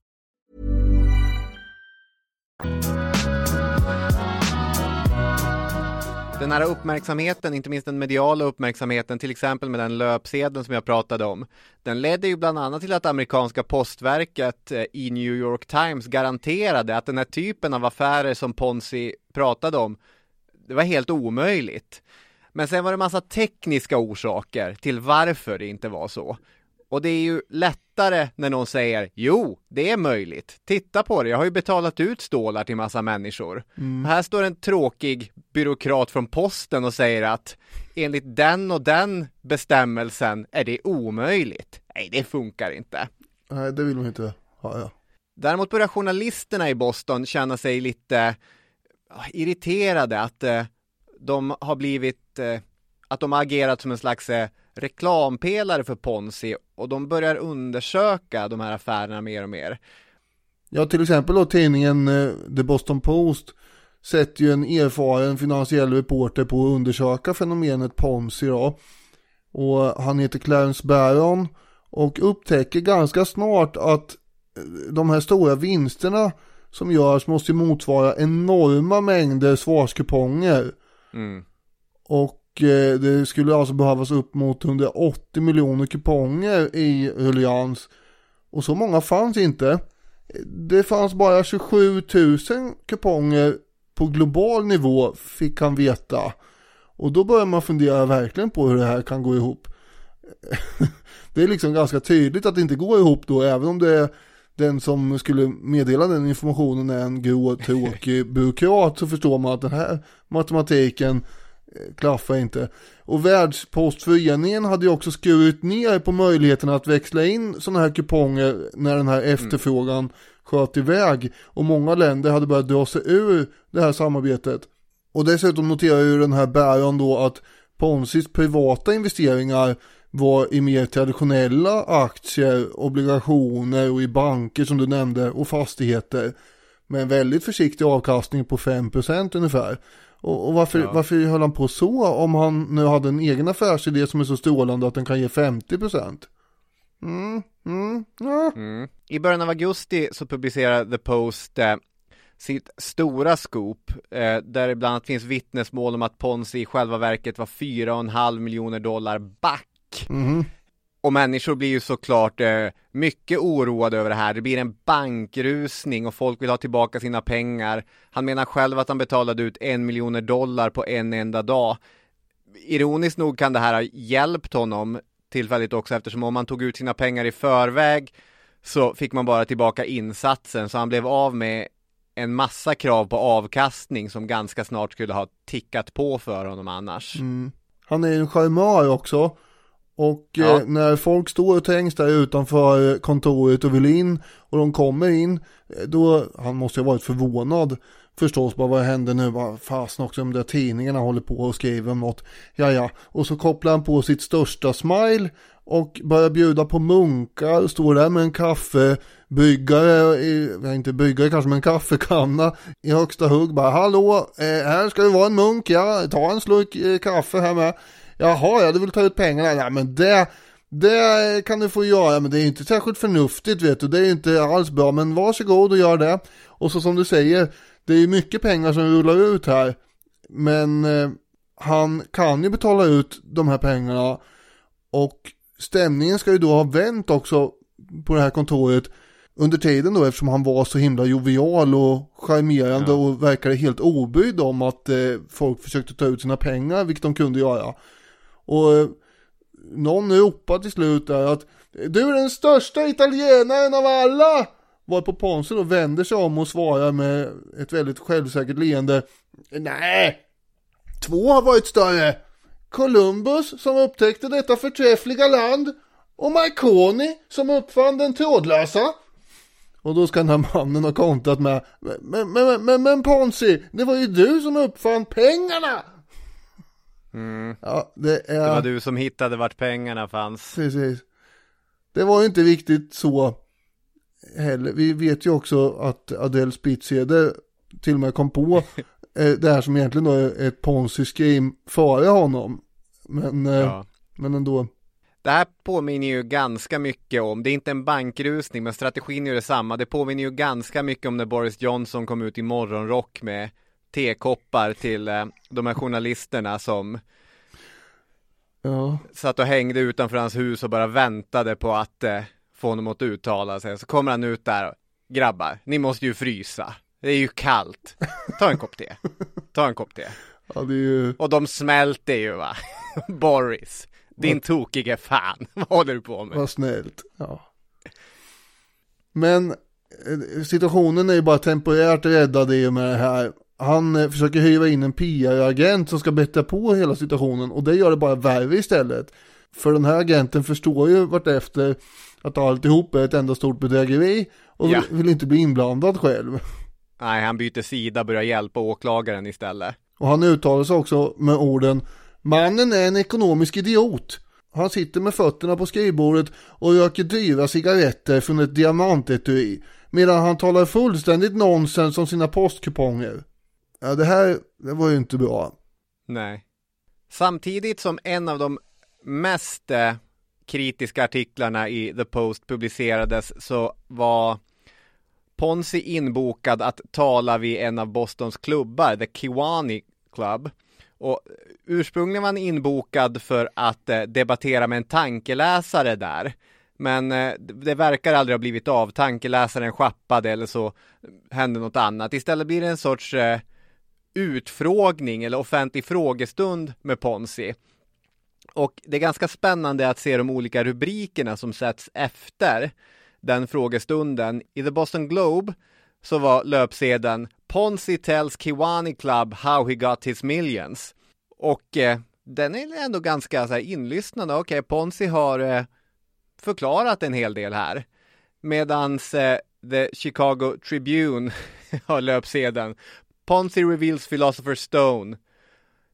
Den här uppmärksamheten, inte minst den mediala uppmärksamheten, till exempel med den löpsedeln som jag pratade om, den ledde ju bland annat till att amerikanska postverket eh, i New York Times garanterade att den här typen av affärer som Ponzi pratade om, det var helt omöjligt. Men sen var det massa tekniska orsaker till varför det inte var så. Och det är ju lättare när någon säger jo, det är möjligt. Titta på det, jag har ju betalat ut stålar till massa människor. Här står en tråkig byråkrat från posten och säger att enligt den och den bestämmelsen är det omöjligt. Nej, det funkar inte. Nej, det vill man inte ha. Ja. Däremot börjar journalisterna i Boston känna sig lite irriterade att eh, de har blivit, eh, att de har agerat som en slags eh, reklampelare för Ponzi och de börjar undersöka de här affärerna mer och mer. Ja, till exempel då tidningen eh, The Boston Post sätter ju en erfaren finansiell reporter på att undersöka fenomenet Ponzi då. Och han heter Clarence Barron och upptäcker ganska snart att eh, de här stora vinsterna som görs måste ju motsvara enorma mängder svarskuponger. Mm. Och Eh, det skulle alltså behövas upp mot 180 miljoner kuponger i ruljans. Och så många fanns inte. Det fanns bara 27 000 kuponger på global nivå fick han veta. Och då börjar man fundera verkligen på hur det här kan gå ihop. det är liksom ganska tydligt att det inte går ihop då, även om det är den som skulle meddela den informationen är en grå, tråkig byråkrat så förstår man att den här matematiken klaffar inte. Och Världspostföreningen hade ju också skurit ner på möjligheterna att växla in sådana här kuponger när den här efterfrågan sköt iväg. Och många länder hade börjat dra sig ur det här samarbetet. Och dessutom noterar ju den här Baron då att Ponsis privata investeringar var i mer traditionella aktier, obligationer och i banker som du nämnde och fastigheter. Med en väldigt försiktig avkastning på 5% ungefär. Och, och varför, Ja. varför höll han på så om han nu hade en egen affärsidé som är så strålande att den kan ge 50%? Mm, mm, ja. Mm. I början av augusti så publicerar The Post eh, sitt stora scoop eh, där det bland annat finns vittnesmål om att Ponzi i själva verket var 4,5 miljoner dollar back. Mhm. Och människor blir ju såklart eh, mycket oroade över det här. Det blir en bankrusning och folk vill ha tillbaka sina pengar. Han menar själv att han betalade ut en miljoner dollar på en enda dag. Ironiskt nog kan det här ha hjälpt honom tillfälligt också eftersom om man tog ut sina pengar i förväg så fick man bara tillbaka insatsen så han blev av med en massa krav på avkastning som ganska snart skulle ha tickat på för honom annars. Mm. Han är en charmör också. Och Ja. eh, när folk står och trängs där utanför kontoret och vill in och de kommer in, eh, då, han måste ju ha varit förvånad förstås, bara vad händer nu, vad fasen också, de där tidningarna håller på och skriver om något, ja ja, och så kopplar han på sitt största smile och börjar bjuda på munkar, står där med en kaffebryggare, i- inte bryggare kanske, men en kaffekanna i högsta hugg, bara hallå, eh, här ska det vara en munk, ja, ta en slurk eh, kaffe här med. Jaha, ja du vill ta ut pengarna, ja men det, det kan du få göra, men det är inte särskilt förnuftigt vet du, det är inte alls bra, men varsågod och gör det. Och så som du säger, det är ju mycket pengar som rullar ut här, men eh, han kan ju betala ut de här pengarna och stämningen ska ju då ha vänt också på det här kontoret under tiden då eftersom han var så himla jovial och charmerande Ja. och verkade helt obrydd om att eh, folk försökte ta ut sina pengar, vilket de kunde göra. Och eh, någon ropade till slut där att du är den största italienaren av alla! Varpå Ponce då vänder sig om och svarar med ett väldigt självsäkert leende. Nej, två har varit större. Columbus som upptäckte detta förträffliga land och Marconi som uppfann den trådlösa. Och då ska den här mannen ha kontrat med Men, men, men, men Ponsi, det var ju du som uppfann pengarna! Ja, det är... Det var du som hittade vart pengarna fanns. Precis. Det var ju inte riktigt så heller. Vi vet ju också att Adele Spitzeder till och med kom på eh, det här som egentligen då är ett ponzi scheme före honom. Men, eh, Ja. men ändå. Det här påminner ju ganska mycket om, det är inte en bankrusning men strategin är ju detsamma. Det påminner ju ganska mycket om när Boris Johnson kom ut i morgonrock med tekoppar till eh, de här journalisterna som Ja, satt och hängde utanför hans hus och bara väntade på att eh, få honom att uttala sig. Så kommer han ut där och, grabbar, ni måste ju frysa. Det är ju kallt. Ta en kopp te. Ta en kopp te. ja ju. Och de smälter ju va. Boris, din tokige fan. Vad håller du på med? Vad snällt. Ja. Men eh, situationen är ju bara temporärt räddad i och med det här. Han eh, försöker hyra in en PR-agent som ska bättra på hela situationen och det gör det bara värre istället. För den här agenten förstår ju vartefter att alltihop är ett enda stort bedrägeri och Ja. vill inte bli inblandad själv. Nej, han byter sida, börjar hjälpa åklagaren istället. Och han uttalar sig också med orden Mannen är en ekonomisk idiot. Han sitter med fötterna på skrivbordet och röker dyra cigaretter från ett diamantetui. Medan han talar fullständigt nonsens om sina postkuponger. Ja det här, det var ju inte bra. Nej. Samtidigt som en av de mest eh, kritiska artiklarna i The Post publicerades så var Ponzi inbokad att tala vid en av Bostons klubbar, The Kiwani Club. Och ursprungligen var han inbokad för att eh, debattera med en tankeläsare där. Men eh, det verkar aldrig ha blivit av. Tankeläsaren schappade eller så hände något annat. Istället blir det en sorts eh, utfrågning eller offentlig frågestund med Ponsi. Och det är ganska spännande att se de olika rubrikerna som sätts efter den frågestunden. I The Boston Globe så var löpsedeln Ponzi tells Kiwani Club how he got his millions. Och eh, den är ändå ganska så här, inlyssnande. Okej, okay, Ponzi har eh, förklarat en hel del här. Medans eh, The Chicago Tribune har löpsedeln. Ponzi reveals Philosopher's Stone.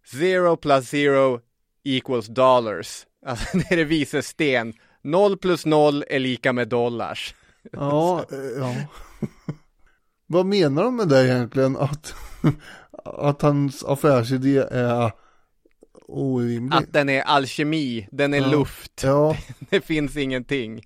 Zero plus zero equals dollars. Alltså det är det vises sten. Noll plus noll är lika med dollars. Ja, eh, ja. Vad menar de med det egentligen? Att, att hans affärsidé är orimlig? Att den är alkemi, den är ja. luft. Ja. Det finns ingenting.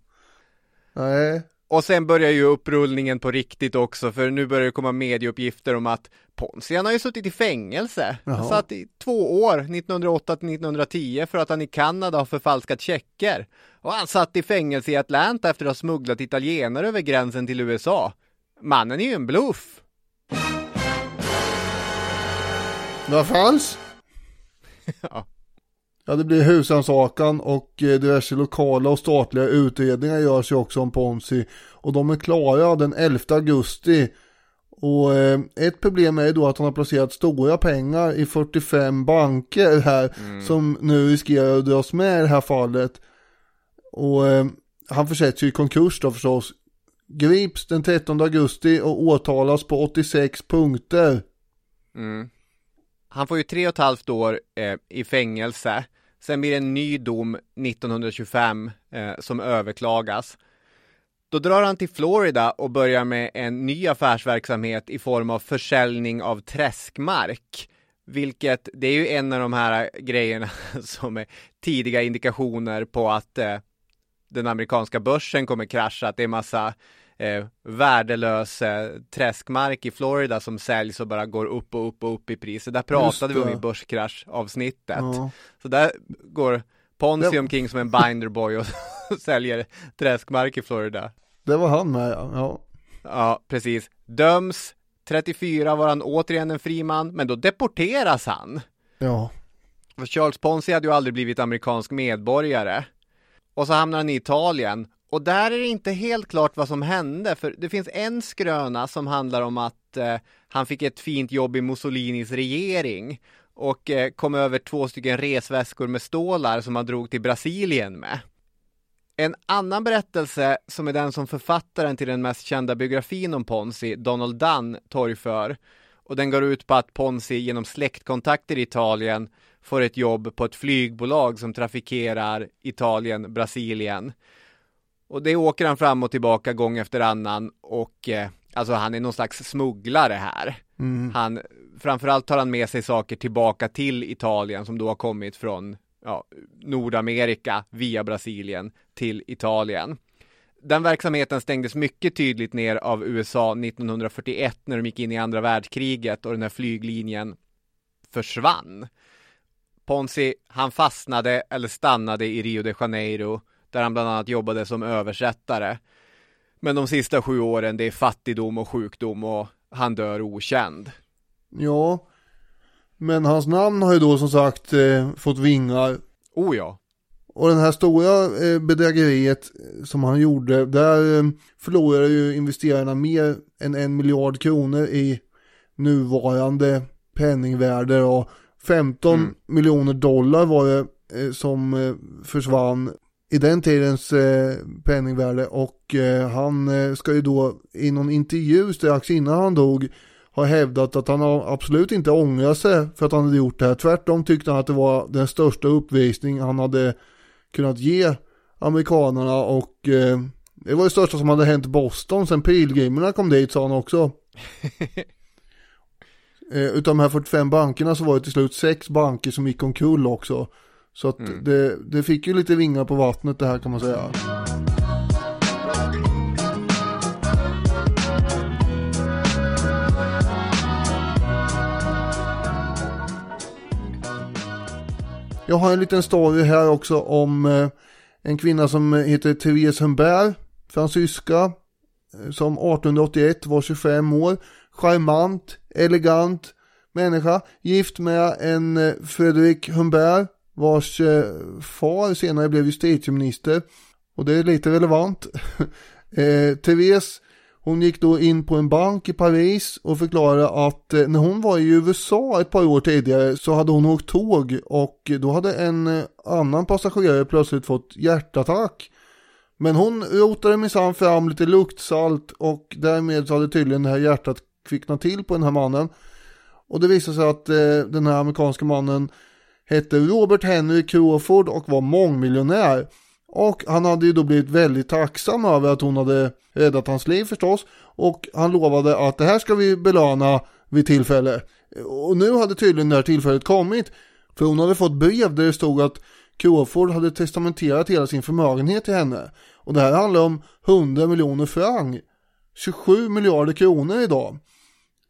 Nej. Och sen börjar ju upprullningen på riktigt också, för nu börjar det komma medieuppgifter om att Ponzi, han har ju suttit i fängelse. Jaha. Han satt i två år, 1908 till 1910, för att han i Kanada har förfalskat checker. Och han satt i fängelse i Atlanta efter att ha smugglat italienare över gränsen till USA. Mannen är ju en bluff. Vad fanns? Ja. Ja, det blir husrannsakan och eh, diverse lokala och statliga utredningar görs ju också om Ponzi. Och de är klara den 11 augusti. Och eh, ett problem är ju då att han har placerat stora pengar i 45 banker här. Som nu riskerar att dras med i det här fallet. Och eh, han försätts ju i konkurs då förstås. Grips den 13 augusti och åtalas på 86 punkter. Mm. Han får ju tre och ett halvt år eh, i fängelse. Sen blir det en ny dom 1925 eh, som överklagas. Då drar han till Florida och börjar med en ny affärsverksamhet i form av försäljning av träskmark. Vilket, det är ju en av de här grejerna som är tidiga indikationer på att eh, den amerikanska börsen kommer krascha, att det är massa eh, värdelös eh, träskmark i Florida som säljs och bara går upp och upp och upp i pris. Så där pratade vi om i börskraschavsnittet. Ja. Så där går Ponzi omkring som en binderboy och säljer träskmark i Florida. Det var han med ja. ja. Ja, precis. Döms 34 var han återigen en fri man, men då deporteras han. Ja. För Charles Ponzi hade ju aldrig blivit amerikansk medborgare. Och så hamnar han i Italien. Och där är det inte helt klart vad som hände, för det finns en skröna som handlar om att eh, han fick ett fint jobb i Mussolinis regering och eh, kom över två stycken resväskor med stålar som han drog till Brasilien med. En annan berättelse som är den som författaren till den mest kända biografin om Ponzi, Donald Dunn, torgför. Och den går ut på att Ponzi genom släktkontakter i Italien får ett jobb på ett flygbolag som trafikerar Italien, Brasilien. Och det åker han fram och tillbaka gång efter annan och eh, alltså han är någon slags smugglare här. Han, framförallt tar han med sig saker tillbaka till Italien som då har kommit från ja, Nordamerika via Brasilien till Italien. Den verksamheten stängdes mycket tydligt ner av USA 1941 när de gick in i andra världskriget och den här flyglinjen försvann. Ponzi, han fastnade eller stannade i Rio de Janeiro där han bland annat jobbade som översättare. Men de sista sju åren, det är fattigdom och sjukdom och han dör okänd. Ja, men hans namn har ju då som sagt eh, fått vingar. Oh ja. Och den här stora eh, bedrägeriet eh, som han gjorde, där eh, förlorade ju investerarna mer än en miljard kronor i nuvarande penningvärde och 15 Mm. miljoner dollar var det som försvann i den tidens eh, penningvärde och eh, han eh, ska ju då i någon intervju strax innan han dog har hävdat att han absolut inte ångrat sig för att han hade gjort det här. Tvärtom tyckte han att det var den största uppvisning han hade kunnat ge amerikanerna och eh, det var det största som hade hänt Boston sen pilgrimerna kom dit sa han också. eh, utav de här 45 bankerna så var det till slut sex banker som gick omkull också. Så att det, det fick ju lite vingar på vattnet det här kan man säga. Jag har en liten story här också om eh, en kvinna som heter Therese Humbert, fransyska, eh, som 1881 var 25 år, charmant, elegant människa, gift med en eh, Fredrik Humbert, vars eh, far senare blev justitieminister. Och det är lite relevant. eh, Therese, Hon gick då in på en bank i Paris och förklarade att eh, när hon var i USA ett par år tidigare så hade hon åkt tåg och då hade en eh, annan passagerare plötsligt fått hjärtattack. Men hon rotade minsann fram lite luktsalt och därmed så hade tydligen det här hjärtat kvicknat till på den här mannen. Och det visade sig att eh, den här amerikanska mannen hette Robert Henry Crawford och var mångmiljonär. Och han hade ju då blivit väldigt tacksam över att hon hade räddat hans liv förstås. Och han lovade att det här ska vi belöna vid tillfälle. Och nu hade tydligen det här tillfället kommit. För hon hade fått brev där det stod att Crawford hade testamenterat hela sin förmögenhet till henne. Och det här handlar om 100 miljoner franc. 27 miljarder kronor idag.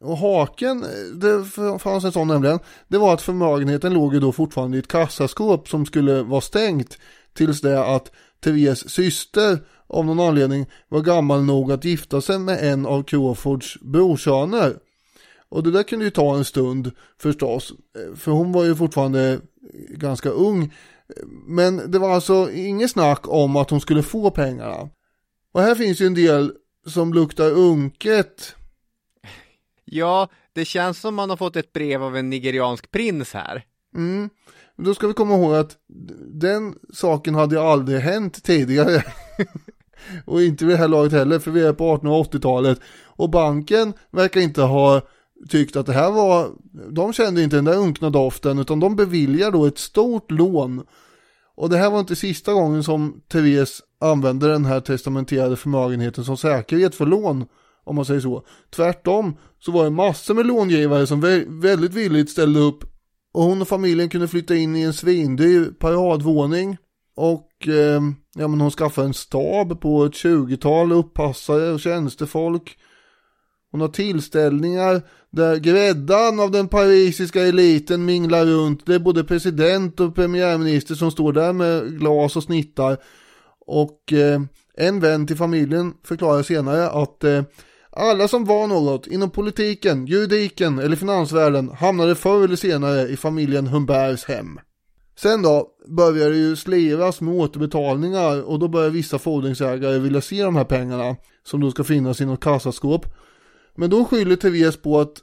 Och haken, det fanns en sån nämligen, det var att förmögenheten låg ju då fortfarande i ett kassaskåp som skulle vara stängt tills det att Therese syster av någon anledning var gammal nog att gifta sig med en av Crawfords brorsöner. Och det där kunde ju ta en stund förstås, för hon var ju fortfarande ganska ung. Men det var alltså inget snack om att hon skulle få pengarna. Och här finns ju en del som luktar unket. Ja, det känns som man har fått ett brev av en nigeriansk prins här. Mm. Då ska vi komma ihåg att den saken hade ju aldrig hänt tidigare. och inte vid det här laget heller, för vi är på 1880-talet. Och banken verkar inte ha tyckt att det här var, de kände inte den där unkna doften, utan de beviljar då ett stort lån. Och det här var inte sista gången som Therese använde den här testamenterade förmögenheten som säkerhet för lån, om man säger så. Tvärtom så var det massor med långivare som väldigt villigt ställde upp och hon och familjen kunde flytta in i en svindyr paradvåning. Och eh, ja, men hon skaffade en stab på ett 20-tal uppassare och tjänstefolk. Hon har tillställningar där gräddan av den parisiska eliten minglar runt. Det är både president och premiärminister som står där med glas och snittar. Och eh, en vän till familjen förklarar senare att eh, alla som var något inom politiken, juridiken eller finansvärlden hamnade förr eller senare i familjen Humberts hem. Sen då börjar det ju sliras med återbetalningar och då börjar vissa fordringsägare vilja se de här pengarna som då ska finnas i något kassaskåp. Men då skyller Therese på att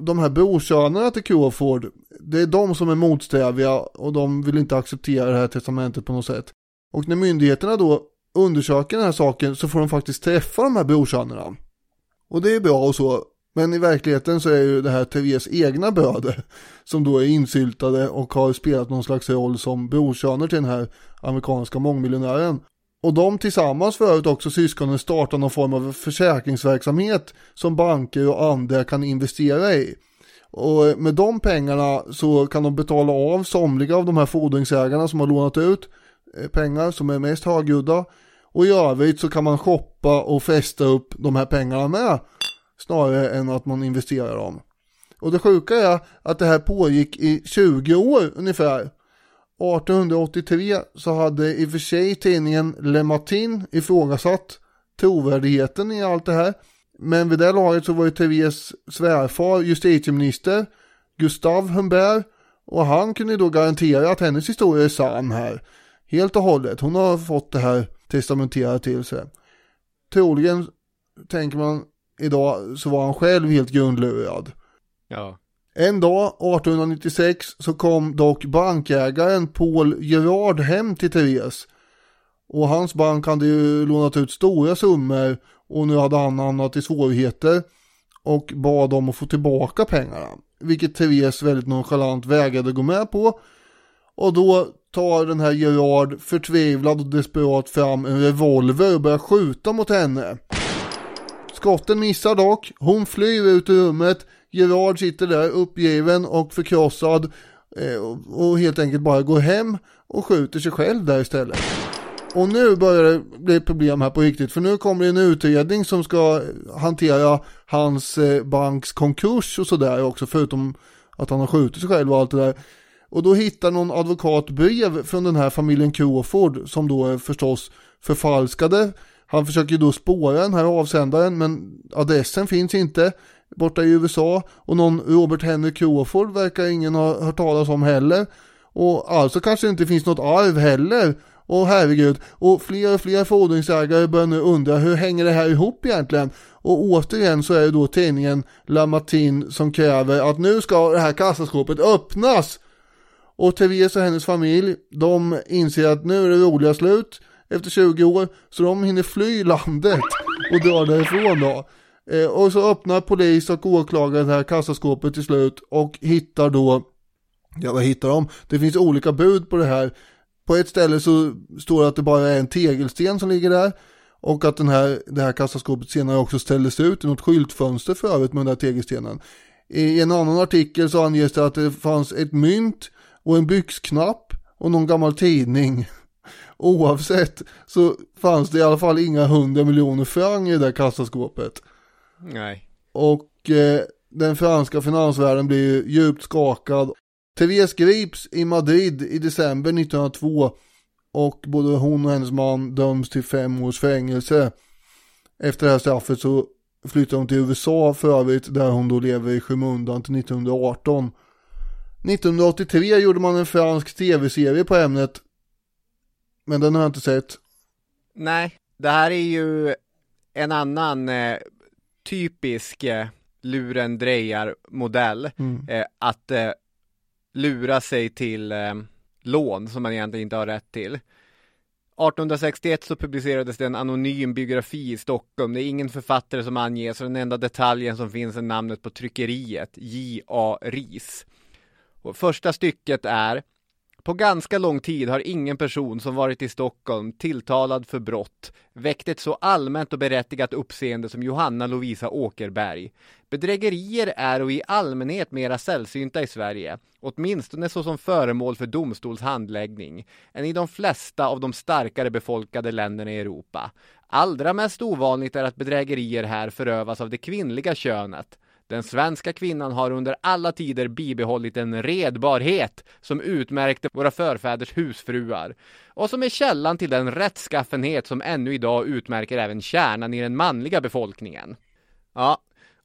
de här brorsönerna till Crawford, det är de som är motsträviga och de vill inte acceptera det här testamentet på något sätt. Och när myndigheterna då undersöker den här saken så får de faktiskt träffa de här brorsönerna. Och det är bra och så. Men i verkligheten så är ju det här Therese egna bröder som då är insyltade och har spelat någon slags roll som brorsöner till den här amerikanska mångmiljonären. Och de tillsammans för övrigt också syskonen startar någon form av försäkringsverksamhet som banker och andra kan investera i. Och med de pengarna så kan de betala av somliga av de här fordringsägarna som har lånat ut eh, pengar som är mest högljudda och i övrigt så kan man shoppa och fästa upp de här pengarna med. Snarare än att man investerar dem. Och det sjuka är att det här pågick i 20 år ungefär. 1883 så hade i och för sig tidningen Le Matin ifrågasatt trovärdigheten i allt det här. Men vid det laget så var ju Therese svärfar justitieminister Gustav Humbert och han kunde då garantera att hennes historia är sann här. Helt och hållet. Hon har fått det här testamenterat till sig. Troligen, tänker man idag, så var han själv helt grundlurad. Ja. En dag, 1896, så kom dock bankägaren Paul Gerard hem till Therese. Och hans bank hade ju lånat ut stora summor och nu hade han hamnat i svårigheter och bad om att få tillbaka pengarna. Vilket Therese väldigt nonchalant vägrade gå med på. Och då tar den här Gerard förtvivlad och desperat fram en revolver och börjar skjuta mot henne. Skotten missar dock, hon flyr ut ur rummet, Gerard sitter där uppgiven och förkrossad eh, och helt enkelt bara går hem och skjuter sig själv där istället. Och nu börjar det bli problem här på riktigt för nu kommer det en utredning som ska hantera hans eh, banks konkurs och sådär också förutom att han har skjutit sig själv och allt det där. Och då hittar någon advokat brev från den här familjen Crawford som då är förstås förfalskade. Han försöker då spåra den här avsändaren men adressen finns inte borta i USA och någon Robert Henry Crawford verkar ingen ha hört talas om heller. Och alltså kanske det inte finns något arv heller. Och herregud, och fler och fler fordringsägare börjar nu undra hur hänger det här ihop egentligen? Och återigen så är det då tidningen La Matin som kräver att nu ska det här kassaskåpet öppnas. Och Therese och hennes familj, de inser att nu är det roliga slut efter 20 år, så de hinner fly landet och dra därifrån då. Eh, och så öppnar polis och åklagare det här kassaskåpet till slut och hittar då, ja vad hittar de? Det finns olika bud på det här. På ett ställe så står det att det bara är en tegelsten som ligger där. Och att den här, det här kassaskåpet senare också ställdes ut i något skyltfönster för övrigt med den där tegelstenen. I en annan artikel så anges det att det fanns ett mynt och en byxknapp och någon gammal tidning. Oavsett så fanns det i alla fall inga hundra miljoner franc i det där kassaskåpet. Nej. Och eh, den franska finansvärlden blir djupt skakad. Therese grips i Madrid i december 1902 och både hon och hennes man döms till fem års fängelse. Efter det här straffet så flyttar hon till USA för övrigt där hon då lever i skymundan till 1918. 1983 gjorde man en fransk tv-serie på ämnet. Men den har jag inte sett. Nej, det här är ju en annan eh, typisk eh, lurendrejar-modell. Mm. Eh, att eh, lura sig till eh, lån som man egentligen inte har rätt till. 1861 så publicerades det en anonym biografi i Stockholm. Det är ingen författare som anges och den enda detaljen som finns är namnet på tryckeriet, J.A. Ris. Och första stycket är på ganska lång tid har ingen person som varit i Stockholm tilltalad för brott väckt ett så allmänt och berättigat uppseende som Johanna Lovisa Åkerberg. Bedrägerier är och i allmänhet mera sällsynta i Sverige, åtminstone såsom föremål för domstolshandläggning än i de flesta av de starkare befolkade länderna i Europa. Allra mest ovanligt är att bedrägerier här förövas av det kvinnliga könet. Den svenska kvinnan har under alla tider bibehållit en redbarhet som utmärkte våra förfäders husfruar och som är källan till den rättskaffenhet som ännu idag utmärker även kärnan i den manliga befolkningen. Ja,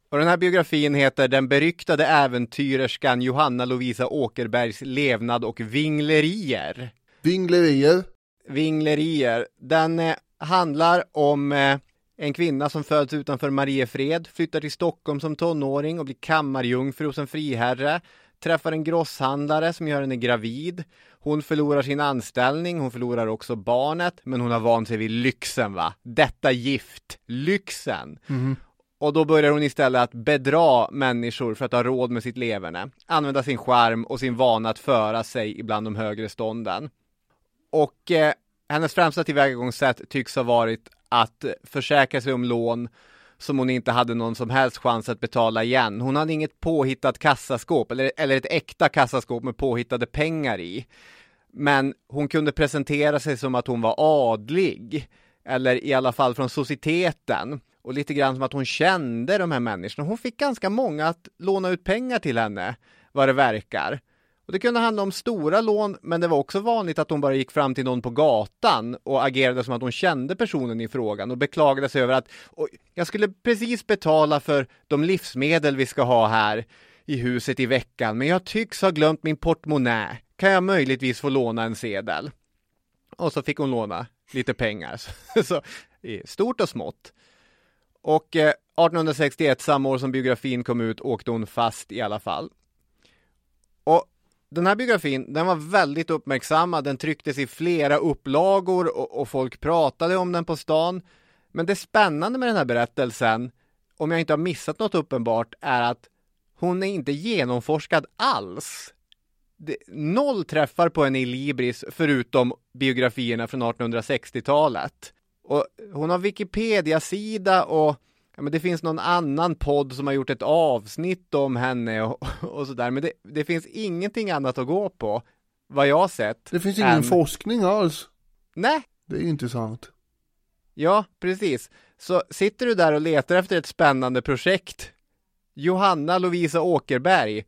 och den här biografin heter Den beryktade äventyrerskan Johanna Lovisa Åkerbergs levnad och vinglerier. Vinglerier. Vinglerier. Den eh, handlar om eh, en kvinna som föds utanför Mariefred, flyttar till Stockholm som tonåring och blir kammarjungfru hos en friherre, träffar en grosshandlare som gör henne gravid. Hon förlorar sin anställning, hon förlorar också barnet, men hon har vant sig vid lyxen va? Detta gift, lyxen. Och då börjar hon istället att bedra människor för att ha råd med sitt leverne. Använda sin charm och sin vana att föra sig ibland de högre stånden. Och eh, hennes främsta tillvägagångssätt tycks ha varit att försäkra sig om lån som hon inte hade någon som helst chans att betala igen. Hon hade inget påhittat kassaskåp eller, eller ett äkta kassaskåp med påhittade pengar i. Men hon kunde presentera sig som att hon var adlig eller i alla fall från societeten och lite grann som att hon kände de här människorna. Hon fick ganska många att låna ut pengar till henne, vad det verkar. Och det kunde handla om stora lån, men det var också vanligt att hon bara gick fram till någon på gatan och agerade som att hon kände personen i frågan och beklagade sig över att jag skulle precis betala för de livsmedel vi ska ha här i huset i veckan, men jag tycks ha glömt min portmonnä. Kan jag möjligtvis få låna en sedel? Och så fick hon låna lite pengar, så, stort och smått. Och eh, 1861, samma år som biografin kom ut, åkte hon fast i alla fall. Och den här biografin, den var väldigt uppmärksammad, den trycktes i flera upplagor och, och folk pratade om den på stan. Men det spännande med den här berättelsen, om jag inte har missat något uppenbart, är att hon är inte genomforskad alls. Det, noll träffar på henne i Libris förutom biografierna från 1860-talet. Och hon har Wikipedia-sida och ja, men det finns någon annan podd som har gjort ett avsnitt om henne och, och sådär. Men det, det finns ingenting annat att gå på, vad jag har sett. Det finns ingen än- forskning alls. Nej, Det är intressant. ja precis. Så sitter du där och letar efter ett spännande projekt. Johanna Lovisa Åkerberg.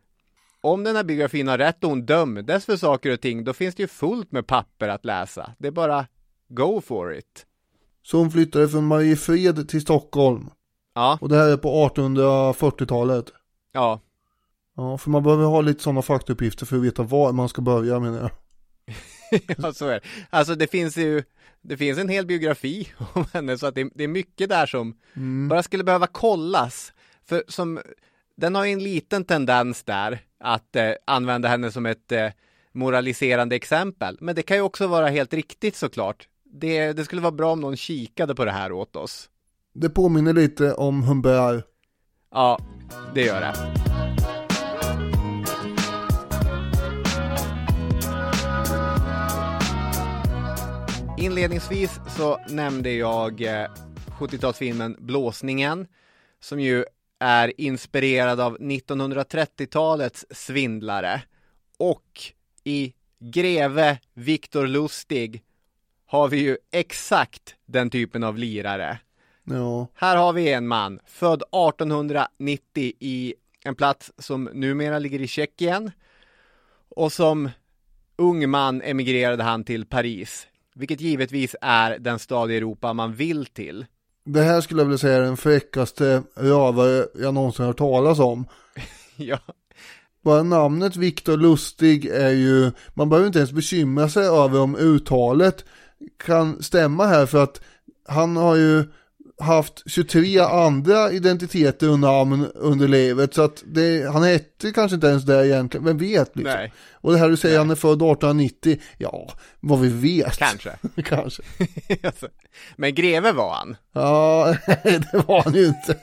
Om den här biografin har rätt och hon dömdes för saker och ting, då finns det ju fullt med papper att läsa. Det är bara go for it. Så hon flyttade från Mariefred till Stockholm. Ja, Och det här är på 1840-talet. ja. Ja, för man behöver ha lite sådana faktauppgifter för att veta var man ska börja menar jag. ja, så är det. Alltså det finns ju, det finns en hel biografi om henne så att det, det är mycket där som Mm. bara skulle behöva kollas. För som, den har ju en liten tendens där att eh, använda henne som ett eh, moraliserande exempel. Men det kan ju också vara helt riktigt såklart. Det, det skulle vara bra om någon kikade på det här åt oss. Det påminner lite om Humbert. Ja, det gör det. Inledningsvis så nämnde jag eh, 70-talsfilmen Blåsningen som ju är inspirerad av 1930-talets svindlare och i Greve Viktor Lustig har vi ju exakt den typen av lirare. Ja, Här har vi en man, född 1890 i en plats som numera ligger i Tjeckien. Och som ung man emigrerade han till Paris, vilket givetvis är den stad i Europa man vill till. det här skulle jag vilja säga är den fräckaste rövare jag någonsin hört talas om. ja, Bara namnet Viktor Lustig är ju, man behöver inte ens bekymra sig över om uttalet kan stämma här för att han har ju haft 23 andra identiteter och namn under livet så att det, han hette kanske inte ens det egentligen, vem vet liksom. nej, Och det här du säger han är född 1890, ja, vad vi vet. kanske. kanske. Alltså, Men greve var han. Ja, det var han ju inte.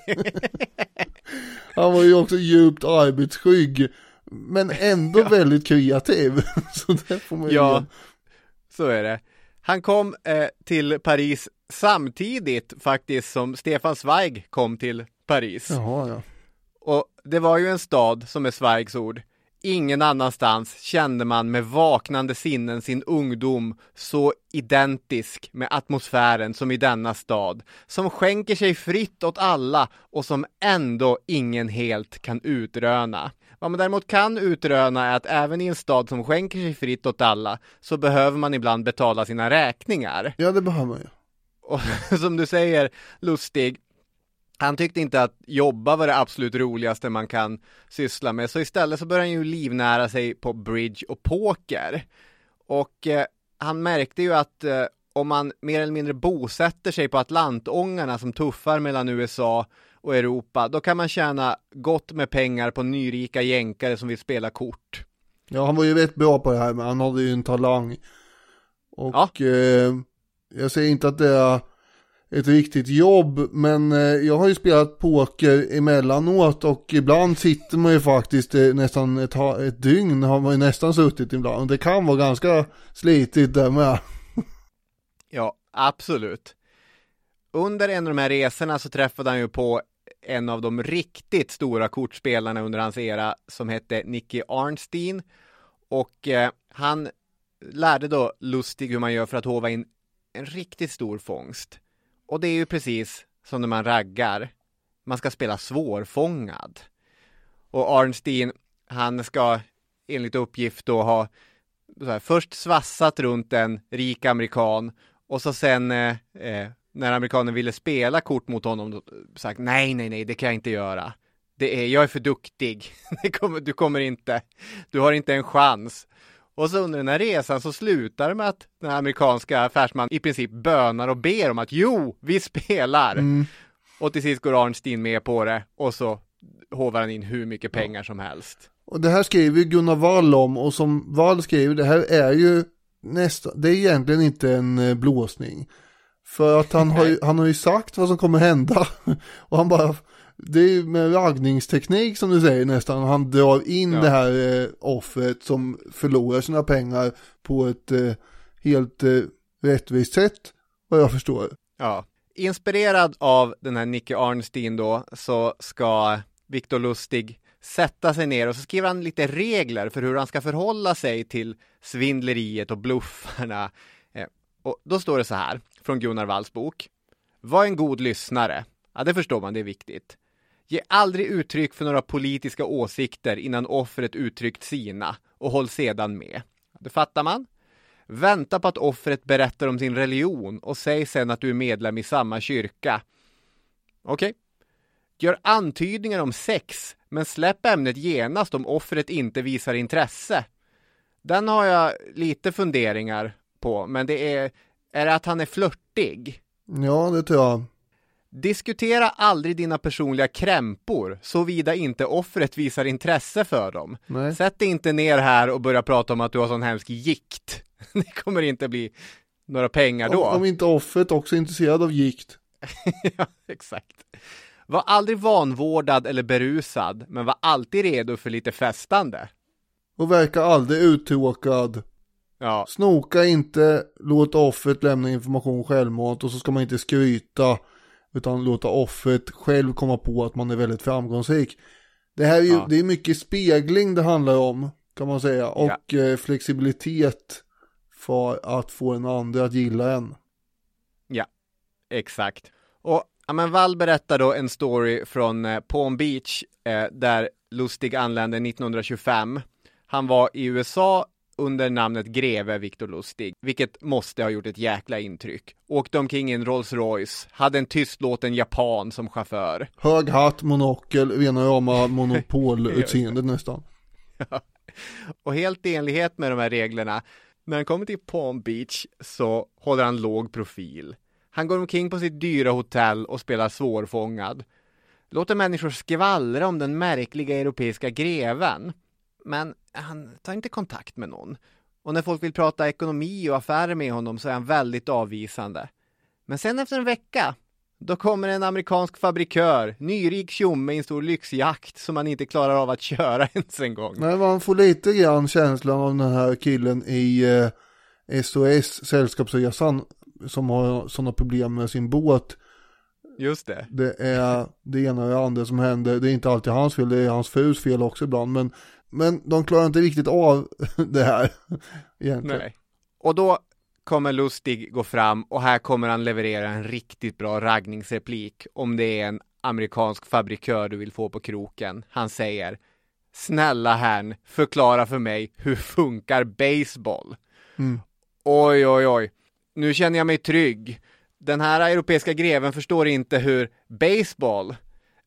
Han var ju också djupt arbetsskygg. Men ändå väldigt kreativ. Så det får man ju Ja, ge. så är det. Han kom eh, till Paris samtidigt faktiskt som Stefan Zweig kom till Paris. Jaha, ja. Och det var ju en stad, som är Zweigs ord. Ingen annanstans kände man med vaknande sinnen sin ungdom så identisk med atmosfären som i denna stad, som skänker sig fritt åt alla och som ändå ingen helt kan utröna. Vad man däremot kan utröna är att även i en stad som skänker sig fritt åt alla så behöver man ibland betala sina räkningar. Ja, det behöver man ju. Och som du säger, Lustig, han tyckte inte att jobba var det absolut roligaste man kan syssla med, så istället så började han ju livnära sig på bridge och poker. Och eh, han märkte ju att eh, om man mer eller mindre bosätter sig på Atlantångarna som tuffar mellan USA och Europa, då kan man tjäna gott med pengar på nyrika jänkare som vill spela kort. Ja, han var ju rätt bra på det här, men han hade ju en talang. Och eh, jag säger inte att det är ett riktigt jobb, men eh, jag har ju spelat poker emellanåt och ibland sitter man ju faktiskt eh, nästan ett, ett dygn har man ju nästan suttit ibland. Det kan vara ganska slitigt där med. Ja, absolut. Under en av de här resorna så träffade han ju på en av de riktigt stora kortspelarna under hans era som hette Nicky Arnstein. Och eh, han lärde då Lustig hur man gör för att hova in en riktigt stor fångst. Och det är ju precis som när man raggar. Man ska spela svårfångad. Och Arnstein, han ska enligt uppgift då ha så här, först svassat runt en rik amerikan och så sen eh, eh, när amerikanen ville spela kort mot honom då, sagt nej, nej, nej, det kan jag inte göra. Det är, jag är för duktig. Du kommer inte, du har inte en chans. Och så under den här resan så slutar det med att den amerikanska affärsmannen i princip bönar och ber om att jo, vi spelar. Och till sist går Arnstein med på det och så hovar han in hur mycket pengar som helst. Och det här skriver Gunnar Wall om och som Wall skriver, det här är ju nästan, det är egentligen inte en eh, blåsning. För att han har, ju, han har ju sagt vad som kommer hända. Och han bara, det är med raggningsteknik som du säger nästan. Han drar in Ja. det här eh, offret som förlorar sina pengar på ett eh, helt eh, rättvist sätt. Vad jag förstår. Ja. Inspirerad av den här Nicky Arnstein då så ska Viktor Lustig sätta sig ner och så skriver han lite regler för hur han ska förhålla sig till svindleriet och bluffarna. Eh, Och då står det så här från Gunnar Walls bok. Var en god lyssnare. Ja, det förstår man, det är viktigt. Ge aldrig uttryck för några politiska åsikter innan offret uttryckt sina och håll sedan med. Det fattar man. Vänta på att offret berättar om sin religion och säg sen att du är medlem i samma kyrka. Okej. Gör antydningar om sex, men släpp ämnet genast om offret inte visar intresse. Den har jag lite funderingar på, men det är, är det att han är flörtig? Ja, det tror jag. Diskutera aldrig dina personliga krämpor, såvida inte offret visar intresse för dem. Nej. Sätt dig inte ner här och börja prata om att du har sån hemsk gikt. Det kommer inte bli några pengar då. Om, om inte offret också är intresserad av gikt. ja, exakt. Var aldrig vanvårdad eller berusad, men var alltid redo för lite festande. Och verkar aldrig uttråkad. Ja, Snoka inte, låt offret lämna information självmant och så ska man inte skryta. Utan låta offret själv komma på att man är väldigt framgångsrik. Det här är ju, Ja. det är mycket spegling det handlar om. Kan man säga. Och eh, flexibilitet. För att få en andra att gilla en. ja, exakt. Och ja, men Wall berättar då en story från eh, Palm Beach eh, där Lustig anlände 1925. Han var i USA under namnet greve Viktor Lustig, vilket måste ha gjort ett jäkla intryck. Åkte omkring i en Rolls Royce, hade en tystlåten japan som chaufför. Hög hatt, monokel, rena rama monopolutseendet nästan. Och helt i enlighet med de här reglerna, när han kommer till Palm Beach så håller han låg profil. Han går omkring på sitt dyra hotell och spelar svårfångad. Låter människor skvallra om den märkliga europeiska greven. Men han tar inte kontakt med någon. Och när folk vill prata ekonomi och affärer med honom så är han väldigt avvisande. Men sen efter en vecka, då kommer en amerikansk fabrikör, nyrik tjomme i en stor lyxjakt som han inte klarar av att köra ens en gång. Nej, man får lite grann känslan av den här killen i eh, SOS, Sällskapsresan, som har sådana problem med sin båt. Just det. Det är det ena och det andra som händer. Det är inte alltid hans fel, det är hans frus fel också ibland. Men, men de klarar inte riktigt av det här egentligen. Nej. Och då kommer Lustig gå fram och här kommer han leverera en riktigt bra raggningsreplik om det är en amerikansk fabrikör du vill få på kroken. Han säger Snälla herrn, förklara för mig hur funkar baseball? Oj, oj, oj. Nu känner jag mig trygg. Den här europeiska greven förstår inte hur baseball,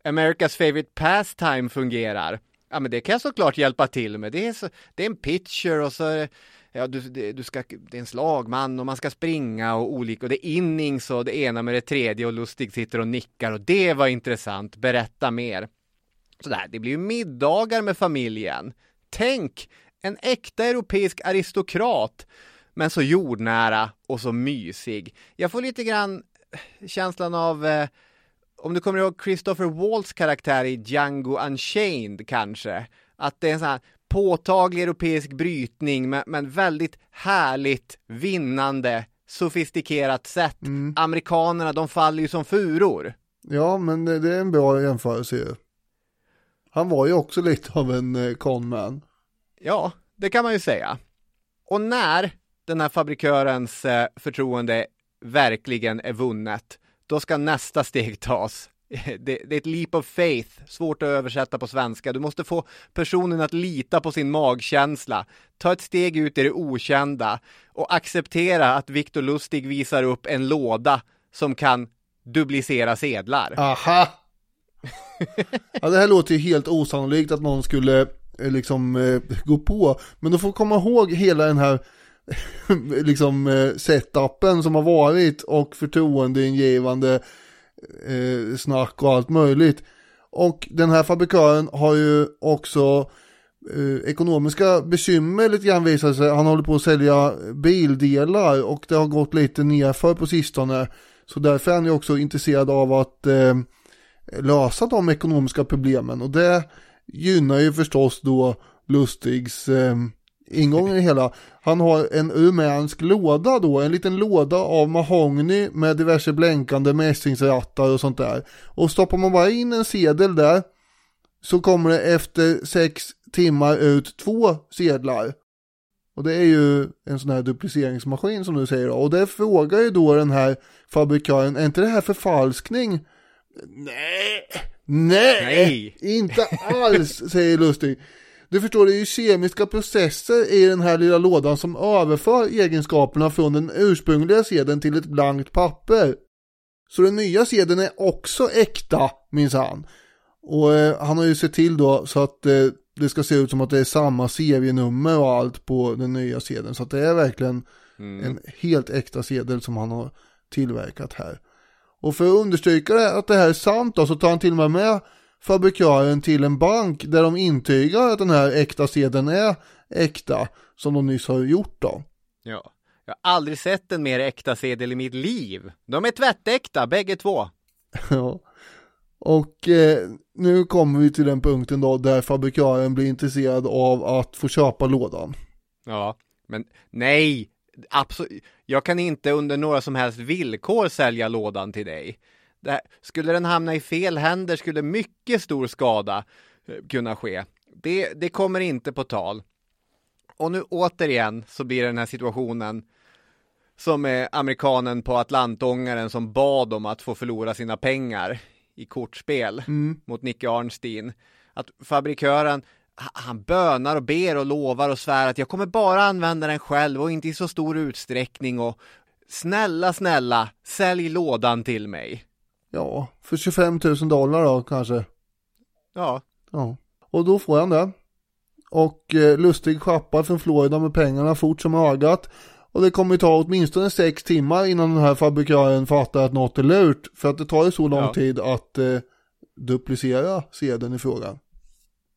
America's favorite pastime, fungerar. Ja, men det kan jag såklart hjälpa till med. Det är, så, det är en pitcher och så är det, ja, du, det, du ska, det är en slagman och man ska springa och olika och det är innings och det ena med det tredje och Lustig sitter och nickar och det var intressant. Berätta mer. Sådär, det blir ju middagar med familjen. Tänk, en äkta europeisk aristokrat, men så jordnära och så mysig. Jag får lite grann eh, känslan av, eh, om du kommer ihåg Christopher Waltz karaktär i Django Unchained kanske, att det är en sån här påtaglig europeisk brytning, men, men väldigt härligt, vinnande, sofistikerat sätt. Amerikanerna, de faller ju som furor. Ja, men det, det är en bra jämförelse ju. Han var ju också lite av en eh, conman. Ja, det kan man ju säga. Och när den här fabrikörens eh, förtroende verkligen är vunnet, då ska nästa steg tas. Det, det är ett leap of faith, svårt att översätta på svenska. Du måste få personen att lita på sin magkänsla, ta ett steg ut i det okända och acceptera att Viktor Lustig visar upp en låda som kan duplicera sedlar. Aha! ja, det här låter ju helt osannolikt att någon skulle eh, liksom eh, gå på. Men du får komma ihåg hela den här liksom eh, setupen som har varit och förtroendeingivande eh, snack och allt möjligt. Och den här fabrikören har ju också eh, ekonomiska bekymmer lite grann visar sig. Han håller på att sälja bildelar och det har gått lite nerför på sistone. Så därför är han ju också intresserad av att eh, lösa de ekonomiska problemen och det gynnar ju förstås då Lustigs eh, eh, ingång i hela. Han har en rumänsk låda då, en liten låda av mahogny med diverse blänkande mässingsrattar och sånt där. Och stoppar man bara in en sedel där så kommer det efter sex timmar ut två sedlar. Och det är ju en sån här dupliceringsmaskin som du säger då. Och det frågar ju då den här fabrikören, är inte det här förfalskning? Nej, nej, Nej. inte alls, säger Lustig. Du förstår, det är ju kemiska processer i den här lilla lådan som överför egenskaperna från den ursprungliga sedeln till ett blankt papper. Så den nya sedeln är också äkta, minsann. Och eh, han har ju sett till då så att eh, det ska se ut som att det är samma serienummer och allt på den nya sedeln. Så att det är verkligen Mm. en helt äkta sedel som han har tillverkat här. Och för att understryka det, att det här är sant då, så tar han till och med med fabrikören till en bank där de intygar att den här äkta sedeln är äkta som de nyss har gjort då. Ja. Jag har aldrig sett en mer äkta sedel i mitt liv. De är tvättäkta, bägge två. Ja. Och eh, nu kommer vi till den punkten då där fabrikören blir intresserad av att få köpa lådan. Ja, men nej, absolut. Jag kan inte under några som helst villkor sälja lådan till dig. Här, skulle den hamna i fel händer skulle mycket stor skada eh, kunna ske. Det, det kommer inte på tal. Och nu återigen så blir det den här situationen som är amerikanen på Atlantångaren som bad om att få förlora sina pengar i kortspel mot Nicky Arnstein. Att fabrikören, ha- han bönar och ber och lovar och svär att jag kommer bara använda den själv och inte i så stor utsträckning och snälla, snälla, sälj lådan till mig. Ja, för 25 000 dollar då kanske. Ja, Ja. Och då får han det. Och eh, Lustig schappar från Florida med pengarna fort som ögat. Och det kommer ta åtminstone sex timmar innan den här fabrikören fattar att något är lurt. För att det tar ju så lång Ja. tid att eh, duplicera sedeln i frågan.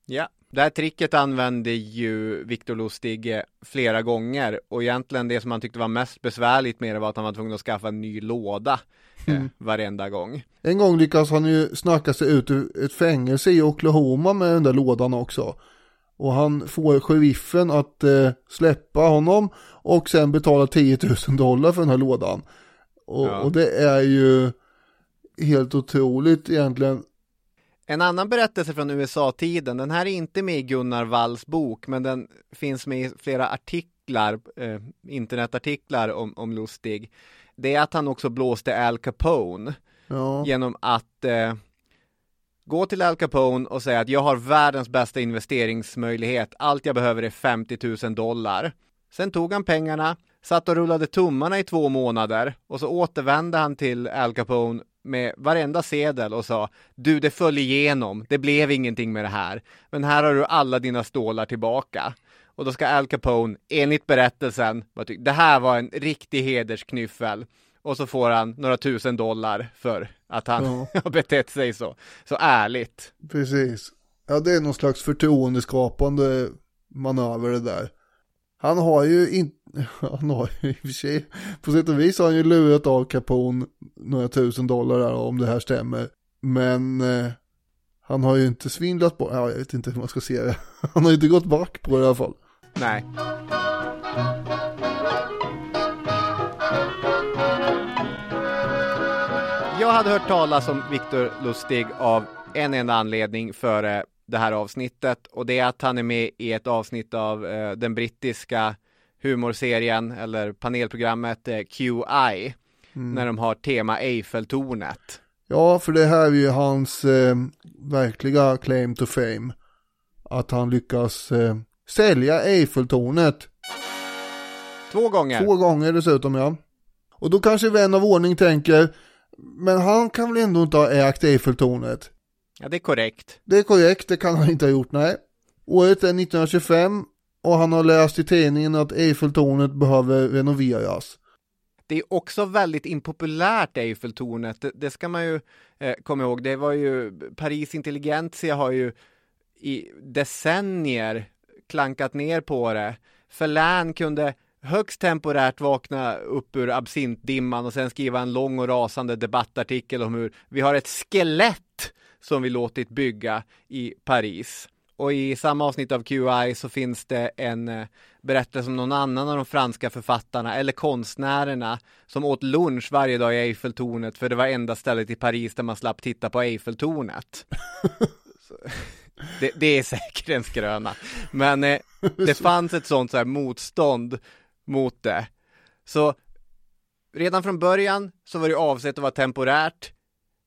Ja, det här tricket använde ju Viktor Lustig eh, flera gånger och egentligen det som han tyckte var mest besvärligt med det var att han var tvungen att skaffa en ny låda eh, varenda gång. En gång lyckas han ju snacka sig ut ur ett fängelse i Oklahoma med den där lådan också. Och han får sheriffen att eh, släppa honom och sen betala 10 000 dollar för den här lådan. Och, Ja. och det är ju helt otroligt egentligen. En annan berättelse från USA-tiden, den här är inte med i Gunnar Walls bok, men den finns med i flera artiklar, eh, internetartiklar om, om Lustig. Det är att han också blåste Al Capone Ja, genom att eh, gå till Al Capone och säga att jag har världens bästa investeringsmöjlighet. Allt jag behöver är 50 000 dollar. Sen tog han pengarna, satt och rullade tummarna i två månader och så återvände han till Al Capone med varenda sedel och sa Du, det föll igenom. Det blev ingenting med det här. Men här har du alla dina stålar tillbaka. Och då ska Al Capone, enligt berättelsen, det här var en riktig hedersknyffel. Och så får han några tusen dollar för att han Ja. har betett sig så, så ärligt. precis. Ja, det är någon slags förtroendeskapande manöver det där. Han har ju inte, han har ju i och för sig, på sätt och vis har han ju lurat av Capone några tusen dollar där om det här stämmer. Men eh, han har ju inte svindlat på, ja, jag vet inte hur man ska se det. Han har ju inte gått back på det i alla fall. Nej. Jag hade hört talas om Viktor Lustig av en enda anledning före det här avsnittet och det är att han är med i ett avsnitt av eh, den brittiska humorserien eller panelprogrammet eh, QI när de har tema Eiffeltornet. Ja, för det här är ju hans eh, verkliga claim to fame. Att han lyckas eh, sälja Eiffeltornet Två gånger. Två gånger dessutom ja. Och då kanske vän av ordning tänker, men han kan väl ändå inte ha ägt Eiffeltornet? Ja, det är korrekt. Det är korrekt, det kan han inte ha gjort, nej. Året är 1925 och han har läst i tidningen att Eiffeltornet behöver renoveras. Det är också väldigt impopulärt Eiffeltornet, det, det ska man ju eh, komma ihåg. Det var ju, Paris Intelligentsia har ju i decennier klankat ner på det. Verlaine kunde högst temporärt vakna upp ur absintdimman och sen skriva en lång och rasande debattartikel om hur vi har ett skelett som vi låtit bygga i Paris. Och i samma avsnitt av QI så finns det en eh, berättelse om någon annan av de franska författarna eller konstnärerna som åt lunch varje dag i Eiffeltornet för det var enda stället i Paris där man slapp titta på Eiffeltornet. Det, det är säkert en skröna. Men eh, det fanns ett sånt så här motstånd mot det. Så redan från början så var det avsett att vara temporärt.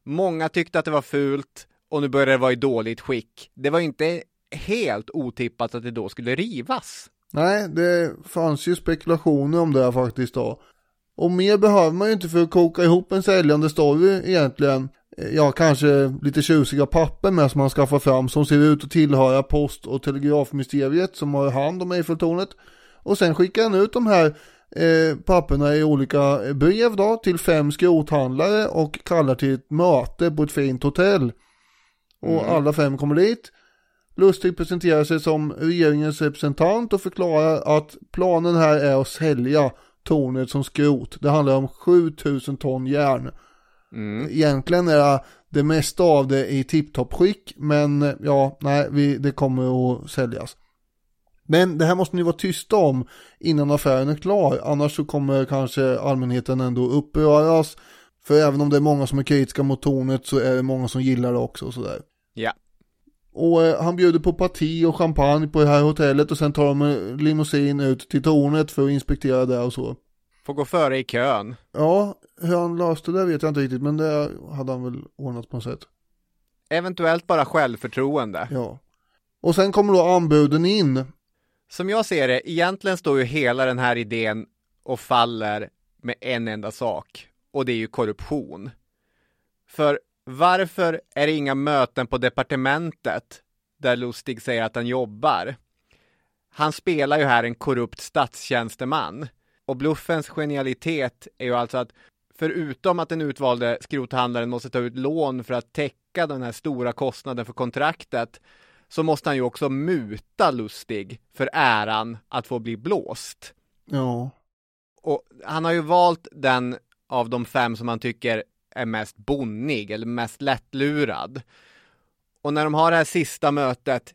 Många tyckte att det var fult och nu börjar det vara i dåligt skick. Det var inte helt otippat att det då skulle rivas. Nej, det fanns ju spekulationer om det här faktiskt då. Och mer behöver man ju inte för att koka ihop en säljande story egentligen. Eh, ja kanske lite tjusiga papper med som man skaffar fram som ser ut att tillhöra post och telegrafmysteriet som har hand om Eiffeltornet. Och sen skickar han ut de här eh, papperna i olika brev då till fem skrothandlare och kallar till ett möte på ett fint hotell. Och Mm. alla fem kommer dit. Lustig presenterar sig som regeringens representant och förklarar att planen här är att sälja tornet som skrot. Det handlar om 7000 ton järn. Mm. Egentligen är det mesta av det i tipptopp skick men ja, nej, vi, det kommer att säljas. Men det här måste ni vara tysta om innan affären är klar, annars så kommer kanske allmänheten ändå uppröras. För även om det är många som är kritiska mot tornet så är det många som gillar det också och sådär. Ja. Och eh, han bjuder på parti och champagne på det här hotellet och sen tar de en limousin ut till tornet för att inspektera det och så. Får gå före i kön. Ja, hur han löste det vet jag inte riktigt men det hade han väl ordnat på något sätt. Eventuellt bara självförtroende. Ja. Och sen kommer då anbuden in. Som jag ser det, egentligen står ju hela den här idén och faller med en enda sak. Och det är ju korruption. För varför är det inga möten på departementet där Lustig säger att han jobbar? Han spelar ju här en korrupt statstjänsteman. Och bluffens genialitet är ju alltså att förutom att den utvalde skrothandlaren måste ta ut lån för att täcka den här stora kostnaden för kontraktet så måste han ju också muta Lustig för äran att få bli blåst. Ja. Och han har ju valt den av de fem som han tycker är mest bonnig eller mest lättlurad. Och när de har det här sista mötet,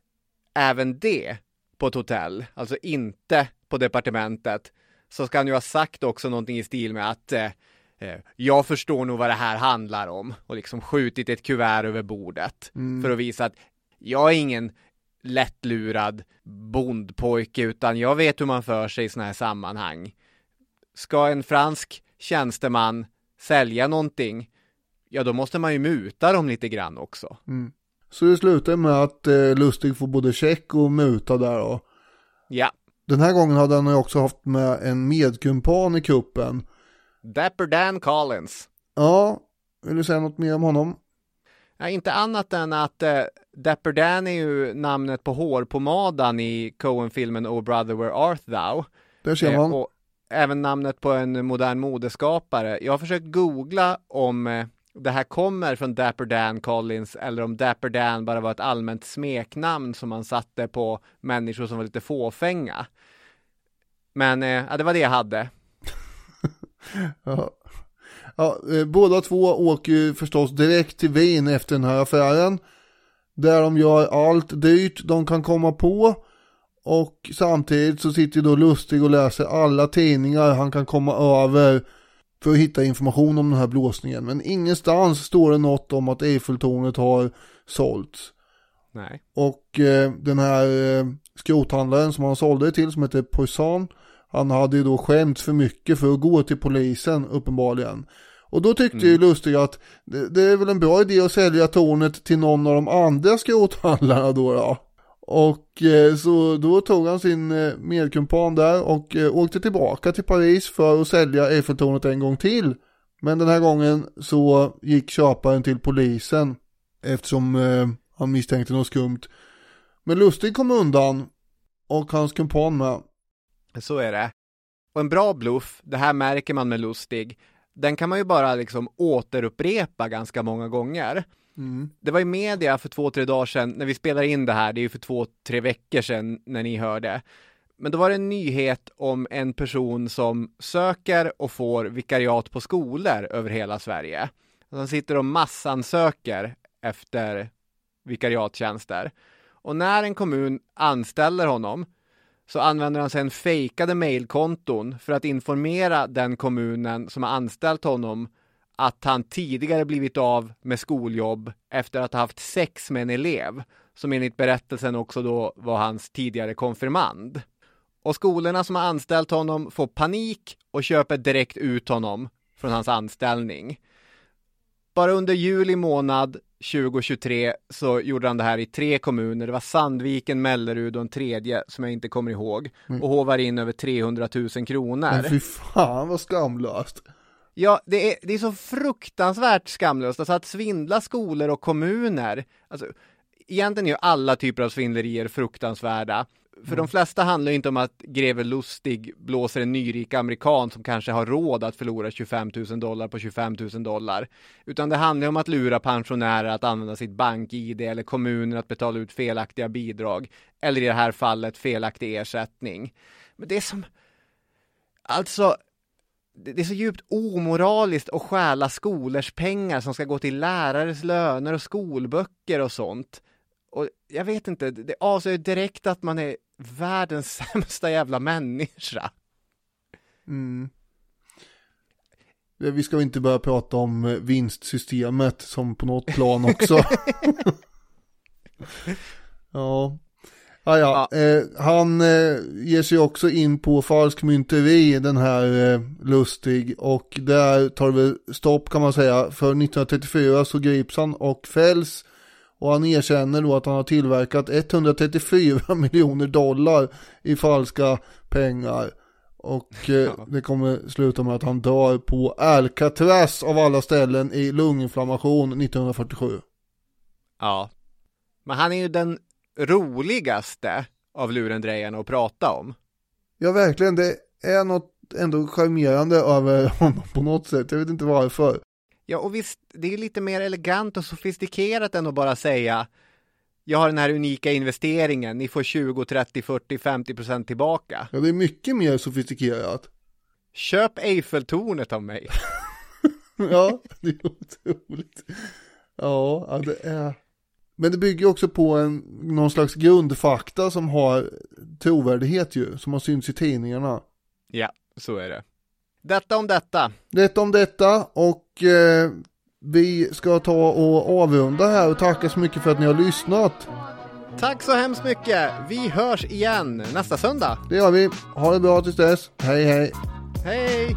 även det på ett hotell, alltså inte på departementet, så ska han ju ha sagt också någonting i stil med att eh, eh, jag förstår nog vad det här handlar om och liksom skjutit ett kuvert över bordet för att visa att jag är ingen lättlurad bondpojke utan jag vet hur man för sig i sådana här sammanhang. Ska en fransk tjänsteman sälja någonting, ja då måste man ju muta dem lite grann också. Så det slutar med att eh, Lustig får både check och muta där då. Ja, Den här gången hade han också haft med en medkumpan i kuppen. Dapper Dan Collins. Ja, vill du säga något mer om honom? Ja, inte annat än att eh, Dapper Dan är ju namnet på hårpomadan i Coen-filmen Oh Brother Where Art Thou. Där ser Eh, man. och även namnet på en modern modeskapare. Jag har försökt googla om eh, det här kommer från Dapper Dan Collins eller om Dapper Dan bara var ett allmänt smeknamn som man satte på människor som var lite fåfänga. Men eh, ja, det var det jag hade. Ja. Ja, eh, båda två åker ju förstås direkt till Wien efter den här affären. Där de gör allt dyrt de kan komma på. Och samtidigt så sitter då Lustig och läser alla tidningar han kan komma över för att hitta information om den här blåsningen. Men ingenstans står det något om att Eiffeltornet har sålts. Nej. Och eh, den här eh, skrothandlaren som han sålde till som heter Poisson. Han hade ju då skämts för mycket för att gå till polisen uppenbarligen. Och då tyckte ju Lustig att det, det är väl en bra idé att sälja tornet till någon av de andra skrothandlarna då. då. Och eh, så då tog han sin eh, medkumpan där och eh, åkte tillbaka till Paris för att sälja Eiffeltornet en gång till. Men den här gången så gick köparen till polisen eftersom eh, han misstänkte något skumt. Men Lustig kom undan och hans kumpan med. Så är det. Och en bra bluff, det här märker man med Lustig, den kan man ju bara liksom återupprepa ganska många gånger. Det var i media för två, tre dagar sedan när vi spelade in det här, det är ju för två, tre veckor sedan när ni hörde. Men då var det en nyhet om en person som söker och får vikariat på skolor över hela Sverige. Han sitter och massansöker efter vikariattjänster. Och när en kommun anställer honom så använder han sedan fejkade mejlkonton för att informera den kommunen som har anställt honom att han tidigare blivit av med skoljobb efter att ha haft sex med en elev som enligt berättelsen också då var hans tidigare konfirmand. Och skolorna som har anställt honom får panik och köper direkt ut honom från hans anställning. Bara under juli månad 2023 så gjorde han det här i tre kommuner. Det var Sandviken, Mellerud och en tredje som jag inte kommer ihåg. Och håvar in över 300 000 kronor. Men fy fan vad skamlöst. Ja, det är, det är så fruktansvärt skamlöst. Alltså att svindla skolor och kommuner. Alltså, egentligen är ju alla typer av svindlerier fruktansvärda. För de flesta handlar ju inte om att greve Lustig blåser en nyrik amerikan som kanske har råd att förlora 25 000 dollar på 25 000 dollar. Utan det handlar om att lura pensionärer att använda sitt bank-id eller kommuner att betala ut felaktiga bidrag. Eller i det här fallet felaktig ersättning. Men det är som... Alltså, det det är så djupt omoraliskt att stjäla skolors pengar som ska gå till lärares löner och skolböcker och sånt. Och jag vet inte, det avslöjar direkt att man är världens sämsta jävla människa. Mm. Vi ska inte börja prata om eh, vinstsystemet som på något plan också. ja. Ah, ja, Eh, han eh, ger sig också in på falskmynteri, den här eh, Lustig. Och där tar det väl stopp kan man säga. För 1934 så grips han och fälls. Och han erkänner då att han har tillverkat 134 miljoner dollar i falska pengar. Och eh, det kommer sluta med att han dör på Alcatraz av alla ställen i lunginflammation 1947. Ja. Men han är ju den roligaste av lurendrejarna att prata om. Ja verkligen, det är något ändå charmerande över honom på något sätt. Jag vet inte varför. Ja, och visst, det är lite mer elegant och sofistikerat än att bara säga jag har den här unika investeringen, ni får 20, 30, 40, 50 procent tillbaka. Ja, det är mycket mer sofistikerat. Köp Eiffeltornet av mig. Ja, det är otroligt. Ja, det är... Men det bygger också på en, någon slags grundfakta som har trovärdighet ju, som har synts i tidningarna. Ja, så är det. Detta om detta. Detta om detta och eh, vi ska ta och avrunda här och tacka så mycket för att ni har lyssnat. Tack så hemskt mycket. Vi hörs igen nästa söndag. Det gör vi. Ha det bra tills dess. Hej hej. Hej!